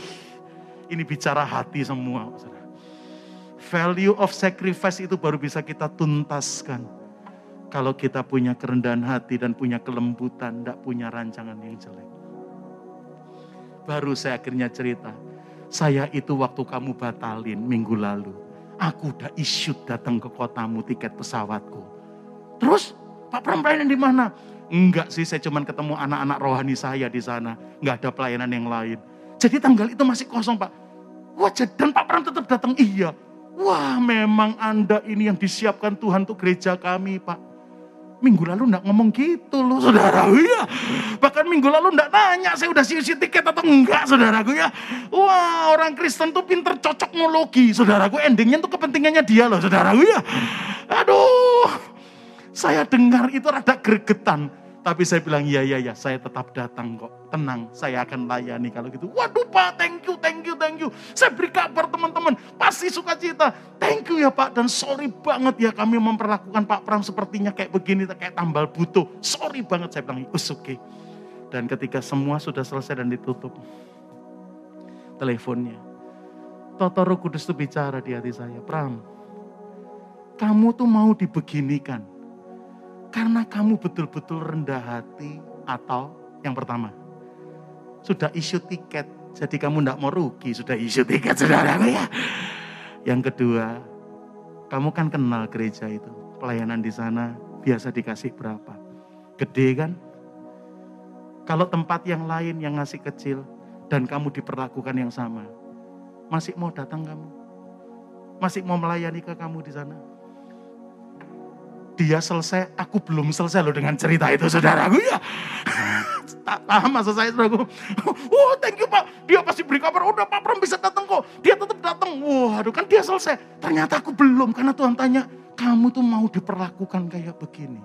ini bicara hati semua. Value of sacrifice itu baru bisa kita tuntaskan. Kalau kita punya kerendahan hati dan punya kelembutan, tidak punya rancangan yang jelek. Baru saya akhirnya cerita, saya itu waktu kamu batalin minggu lalu, aku udah isyut datang ke kotamu tiket pesawatku. Terus Pak Pram di mana? Enggak sih, saya cuma ketemu anak-anak rohani saya di sana. Enggak ada pelayanan yang lain. Jadi tanggal itu masih kosong Pak. Wah, dan Pak Pram tetap datang. Iya. Wah, memang Anda ini yang disiapkan Tuhan untuk gereja kami, Pak. Minggu lalu enggak ngomong gitu loh, saudara. Iya. Bahkan minggu lalu enggak nanya, saya udah siap tiket atau enggak, saudaraku ya. Wah, orang Kristen tuh pinter cocok ngologi, saudaraku. Endingnya tuh kepentingannya dia loh, saudaraku ya. Aduh, saya dengar itu rada gregetan. Tapi saya bilang, iya, iya, iya, saya tetap datang kok. Tenang, saya akan layani kalau gitu. Waduh Pak, thank you, thank you, thank you. Saya beri kabar teman-teman, pasti suka cita. Thank you ya Pak, dan sorry banget ya kami memperlakukan Pak Pram sepertinya kayak begini, kayak tambal butuh. Sorry banget, saya bilang, it's okay. Dan ketika semua sudah selesai dan ditutup teleponnya. Toto Roh Kudus itu bicara di hati saya, Pram, kamu tuh mau dibeginikan. Karena kamu betul-betul rendah hati atau yang pertama, sudah isu tiket, jadi kamu tidak mau rugi, sudah isu tiket saudara ya. Yang kedua, kamu kan kenal gereja itu, pelayanan di sana biasa dikasih berapa? Gede kan? Kalau tempat yang lain yang ngasih kecil dan kamu diperlakukan yang sama, masih mau datang kamu? Masih mau melayani ke kamu di sana? Dia selesai, aku belum selesai loh dengan cerita itu saudaraku ya. Paham maksud saya saudaraku. Oh thank you pak, dia pasti beri kabar, udah Pak Pram bisa datang kok. Dia tetap datang. Wah aduh kan dia selesai. Ternyata aku belum karena Tuhan tanya, kamu tuh mau diperlakukan kayak begini.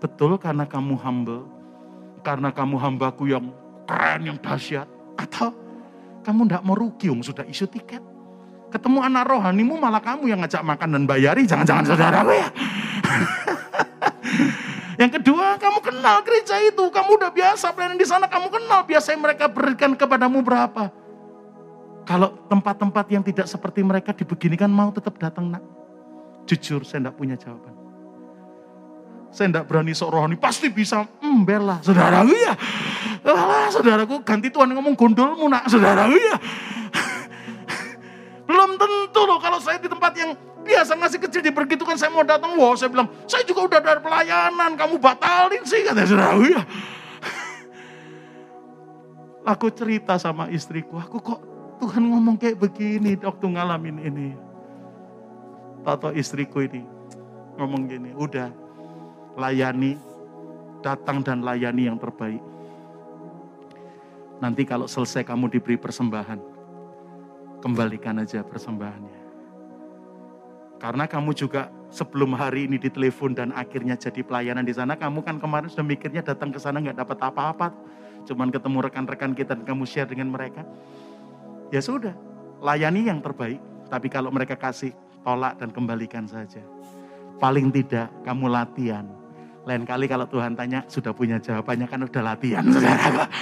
Betul karena kamu humble, karena kamu hambaku yang keren, yang dahsyat. Atau kamu tidak mau rugi, om sudah isu tiket. Ketemu anak rohanimu malah kamu yang ngajak makan dan bayari, jangan-jangan saudara ya. Yang kedua, kamu kenal gereja itu, kamu udah biasa pelayanan di sana, kamu kenal biasa yang mereka berikan kepadamu berapa. Kalau tempat-tempat yang tidak seperti mereka dibeginikan mau tetap datang nak. Jujur saya tidak punya jawaban. Saya tidak berani sok rohani, pasti bisa embel lah. Saudaraku ya, Alah, saudaraku ganti Tuhan ngomong gondolmu nak, saudaraku ya. Belum tentu loh kalau saya di tempat yang biasa ngasih kecil dibergitukan saya mau datang. Wah saya bilang, saya juga udah dari pelayanan, kamu batalin sih kata saudaraku ya. Aku cerita sama istriku, aku kok Tuhan ngomong kayak begini waktu ngalamin ini. Tato istriku ini ngomong gini, udah layani, datang dan layani yang terbaik. Nanti kalau selesai kamu diberi persembahan, kembalikan aja persembahannya. Karena kamu juga sebelum hari ini ditelepon dan akhirnya jadi pelayanan di sana, kamu kan kemarin sudah mikirnya datang ke sana nggak dapat apa-apa, cuman ketemu rekan-rekan kita dan kamu share dengan mereka. Ya sudah, layani yang terbaik. Tapi kalau mereka kasih, tolak dan kembalikan saja. Paling tidak kamu latihan lain kali kalau Tuhan tanya, sudah punya jawabannya kan udah latihan.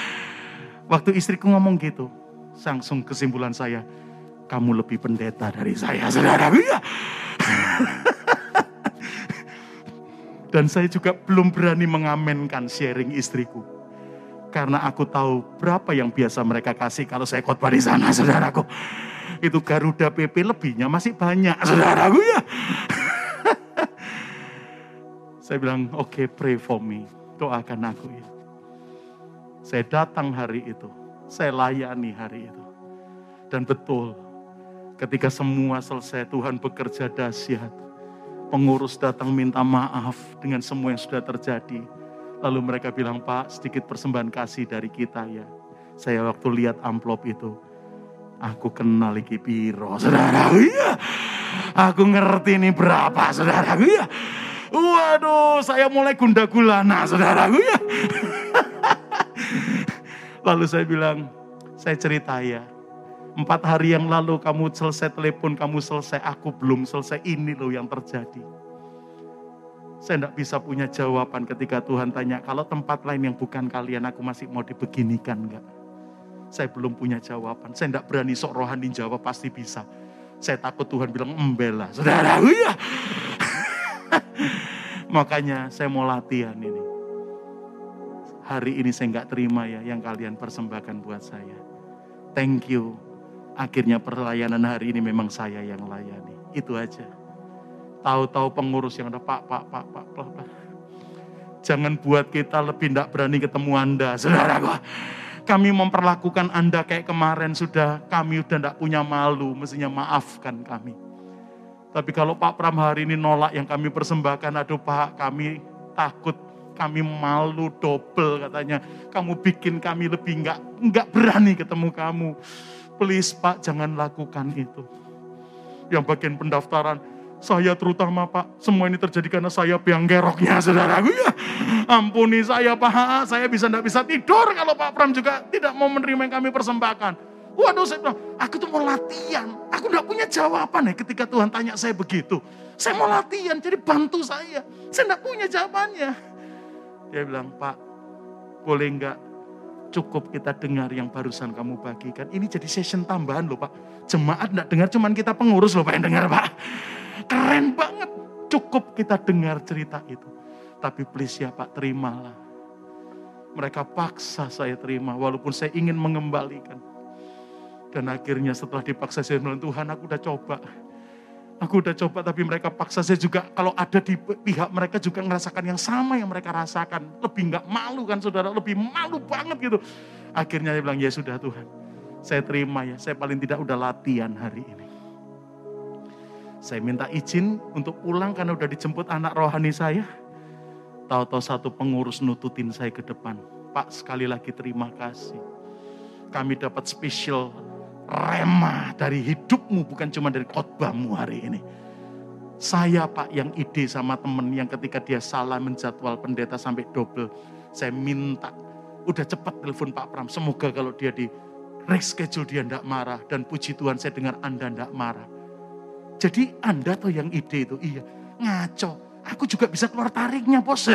Waktu istriku ngomong gitu, langsung kesimpulan saya, kamu lebih pendeta dari saya, saudara. Ya. Dan saya juga belum berani mengamenkan sharing istriku. Karena aku tahu berapa yang biasa mereka kasih kalau saya khotbah di sana, saudaraku. Itu Garuda PP lebihnya masih banyak, saudaraku ya. Saya bilang, oke okay, pray for me. Doakan aku ya. Saya datang hari itu. Saya layani hari itu. Dan betul, ketika semua selesai Tuhan bekerja dahsyat. Pengurus datang minta maaf dengan semua yang sudah terjadi. Lalu mereka bilang, Pak sedikit persembahan kasih dari kita ya. Saya waktu lihat amplop itu, aku kenal iki piro, saudara. Iya. Aku ngerti ini berapa, saudara. Iya. Waduh, saya mulai gunda gulana, saudaraku ya. lalu saya bilang, saya cerita ya. Empat hari yang lalu kamu selesai telepon, kamu selesai, aku belum selesai. Ini loh yang terjadi. Saya tidak bisa punya jawaban ketika Tuhan tanya, kalau tempat lain yang bukan kalian, aku masih mau dibeginikan enggak? Saya belum punya jawaban. Saya tidak berani sok rohani jawab, pasti bisa. Saya takut Tuhan bilang, embela. Saudara, ya. Makanya saya mau latihan ini. Hari ini saya nggak terima ya yang kalian persembahkan buat saya. Thank you. Akhirnya perlayanan hari ini memang saya yang layani. Itu aja. Tahu-tahu pengurus yang ada pak, pak, pak, pak, pak, pak. Jangan buat kita lebih tidak berani ketemu Anda, saudara Kami memperlakukan Anda kayak kemarin sudah, kami udah tidak punya malu, mestinya maafkan kami. Tapi kalau Pak Pram hari ini nolak yang kami persembahkan, aduh Pak kami takut, kami malu double katanya. Kamu bikin kami lebih enggak, enggak berani ketemu kamu. Please Pak jangan lakukan itu. Yang bagian pendaftaran, saya terutama Pak, semua ini terjadi karena saya biang geroknya saudaraku ya. Ampuni saya Pak, saya bisa enggak bisa tidur kalau Pak Pram juga tidak mau menerima yang kami persembahkan. Waduh saya bilang, aku tuh mau latihan. Aku gak punya jawaban ya ketika Tuhan tanya saya begitu. Saya mau latihan, jadi bantu saya. Saya gak punya jawabannya. Dia bilang, Pak, Boleh enggak cukup kita dengar yang barusan kamu bagikan. Ini jadi session tambahan loh Pak. Jemaat enggak dengar, cuman kita pengurus loh Pak yang dengar Pak. Keren banget. Cukup kita dengar cerita itu. Tapi please ya Pak, terimalah. Mereka paksa saya terima, walaupun saya ingin mengembalikan. Dan akhirnya setelah dipaksa saya bilang, Tuhan aku udah coba. Aku udah coba tapi mereka paksa saya juga kalau ada di pihak mereka juga merasakan yang sama yang mereka rasakan. Lebih nggak malu kan saudara, lebih malu banget gitu. Akhirnya saya bilang, ya sudah Tuhan. Saya terima ya, saya paling tidak udah latihan hari ini. Saya minta izin untuk pulang karena udah dijemput anak rohani saya. Tahu-tahu satu pengurus nututin saya ke depan. Pak sekali lagi terima kasih. Kami dapat spesial rema dari hidupmu bukan cuma dari khotbahmu hari ini. Saya pak yang ide sama temen yang ketika dia salah menjadwal pendeta sampai double. Saya minta, udah cepat telepon Pak Pram. Semoga kalau dia di reschedule dia ndak marah. Dan puji Tuhan saya dengar Anda ndak marah. Jadi Anda tuh yang ide itu, iya ngaco. Aku juga bisa keluar tariknya bos.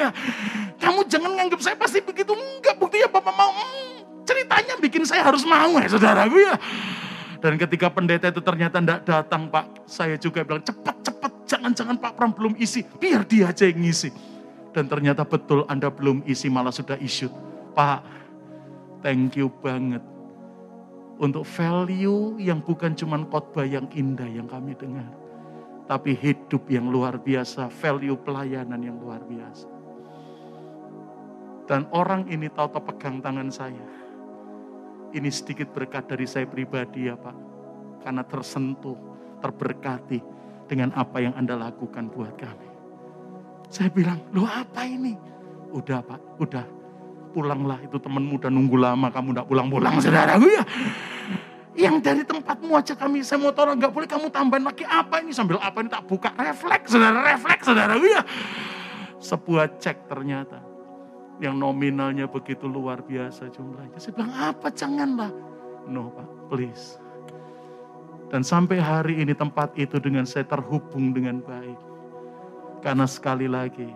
Kamu jangan nganggap saya pasti begitu. Enggak, buktinya Bapak mau. Hmm, ceritanya bikin saya harus mau ya saudaraku ya. Dan ketika pendeta itu ternyata tidak datang Pak, saya juga bilang cepat-cepat, jangan-jangan Pak Pram belum isi, biar dia aja yang ngisi. Dan ternyata betul Anda belum isi, malah sudah issued. Pak, thank you banget. Untuk value yang bukan cuma khotbah yang indah yang kami dengar. Tapi hidup yang luar biasa, value pelayanan yang luar biasa. Dan orang ini tahu-tahu pegang tangan saya ini sedikit berkat dari saya pribadi ya Pak. Karena tersentuh, terberkati dengan apa yang Anda lakukan buat kami. Saya bilang, lo apa ini? Udah Pak, udah. Pulanglah itu temanmu udah nunggu lama, kamu udah pulang-pulang saudara ya. Yang dari tempatmu aja kami, saya mau tahu nggak boleh kamu tambahin lagi apa ini sambil apa ini tak buka refleks saudara refleks saudara ya. Sebuah cek ternyata yang nominalnya begitu luar biasa jumlahnya. Saya bilang, apa janganlah. No Pak, please. Dan sampai hari ini tempat itu dengan saya terhubung dengan baik. Karena sekali lagi,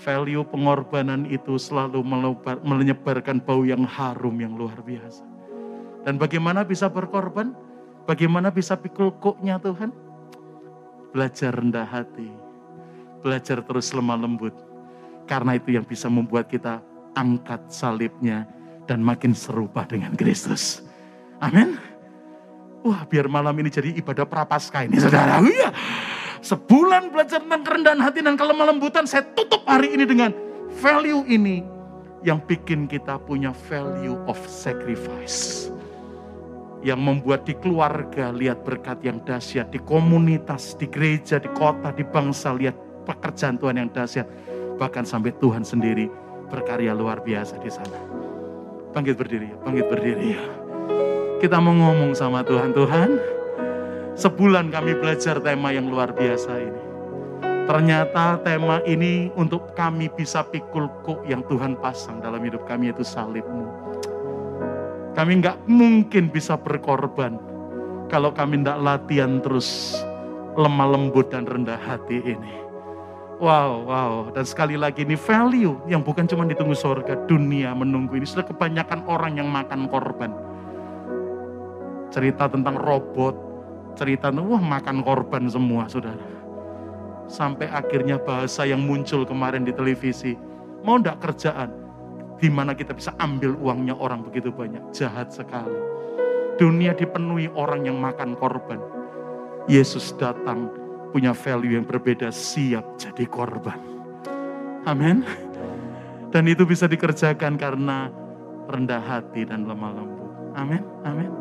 value pengorbanan itu selalu menyebarkan bau yang harum yang luar biasa. Dan bagaimana bisa berkorban? Bagaimana bisa pikul koknya Tuhan? Belajar rendah hati. Belajar terus lemah lembut karena itu yang bisa membuat kita angkat salibnya dan makin serupa dengan Kristus. Amin. Wah biar malam ini jadi ibadah prapaskah ini saudara. Iya. Sebulan belajar tentang kerendahan hati dan kelemah lembutan. Saya tutup hari ini dengan value ini. Yang bikin kita punya value of sacrifice. Yang membuat di keluarga lihat berkat yang dahsyat. Di komunitas, di gereja, di kota, di bangsa lihat pekerjaan Tuhan yang dahsyat bahkan sampai Tuhan sendiri berkarya luar biasa di sana. Bangkit berdiri bangkit berdiri. Kita mau ngomong sama Tuhan, Tuhan, sebulan kami belajar tema yang luar biasa ini. Ternyata tema ini untuk kami bisa pikul kok yang Tuhan pasang dalam hidup kami itu salibmu. Kami nggak mungkin bisa berkorban kalau kami tidak latihan terus lemah lembut dan rendah hati ini. Wow, wow. Dan sekali lagi ini value yang bukan cuma ditunggu surga, dunia menunggu ini. Sudah kebanyakan orang yang makan korban. Cerita tentang robot, cerita wah makan korban semua saudara. Sampai akhirnya bahasa yang muncul kemarin di televisi. Mau ndak kerjaan? Di mana kita bisa ambil uangnya orang begitu banyak. Jahat sekali. Dunia dipenuhi orang yang makan korban. Yesus datang punya value yang berbeda, siap jadi korban. Amin. Dan itu bisa dikerjakan karena rendah hati dan lemah lembut. Amin. Amin.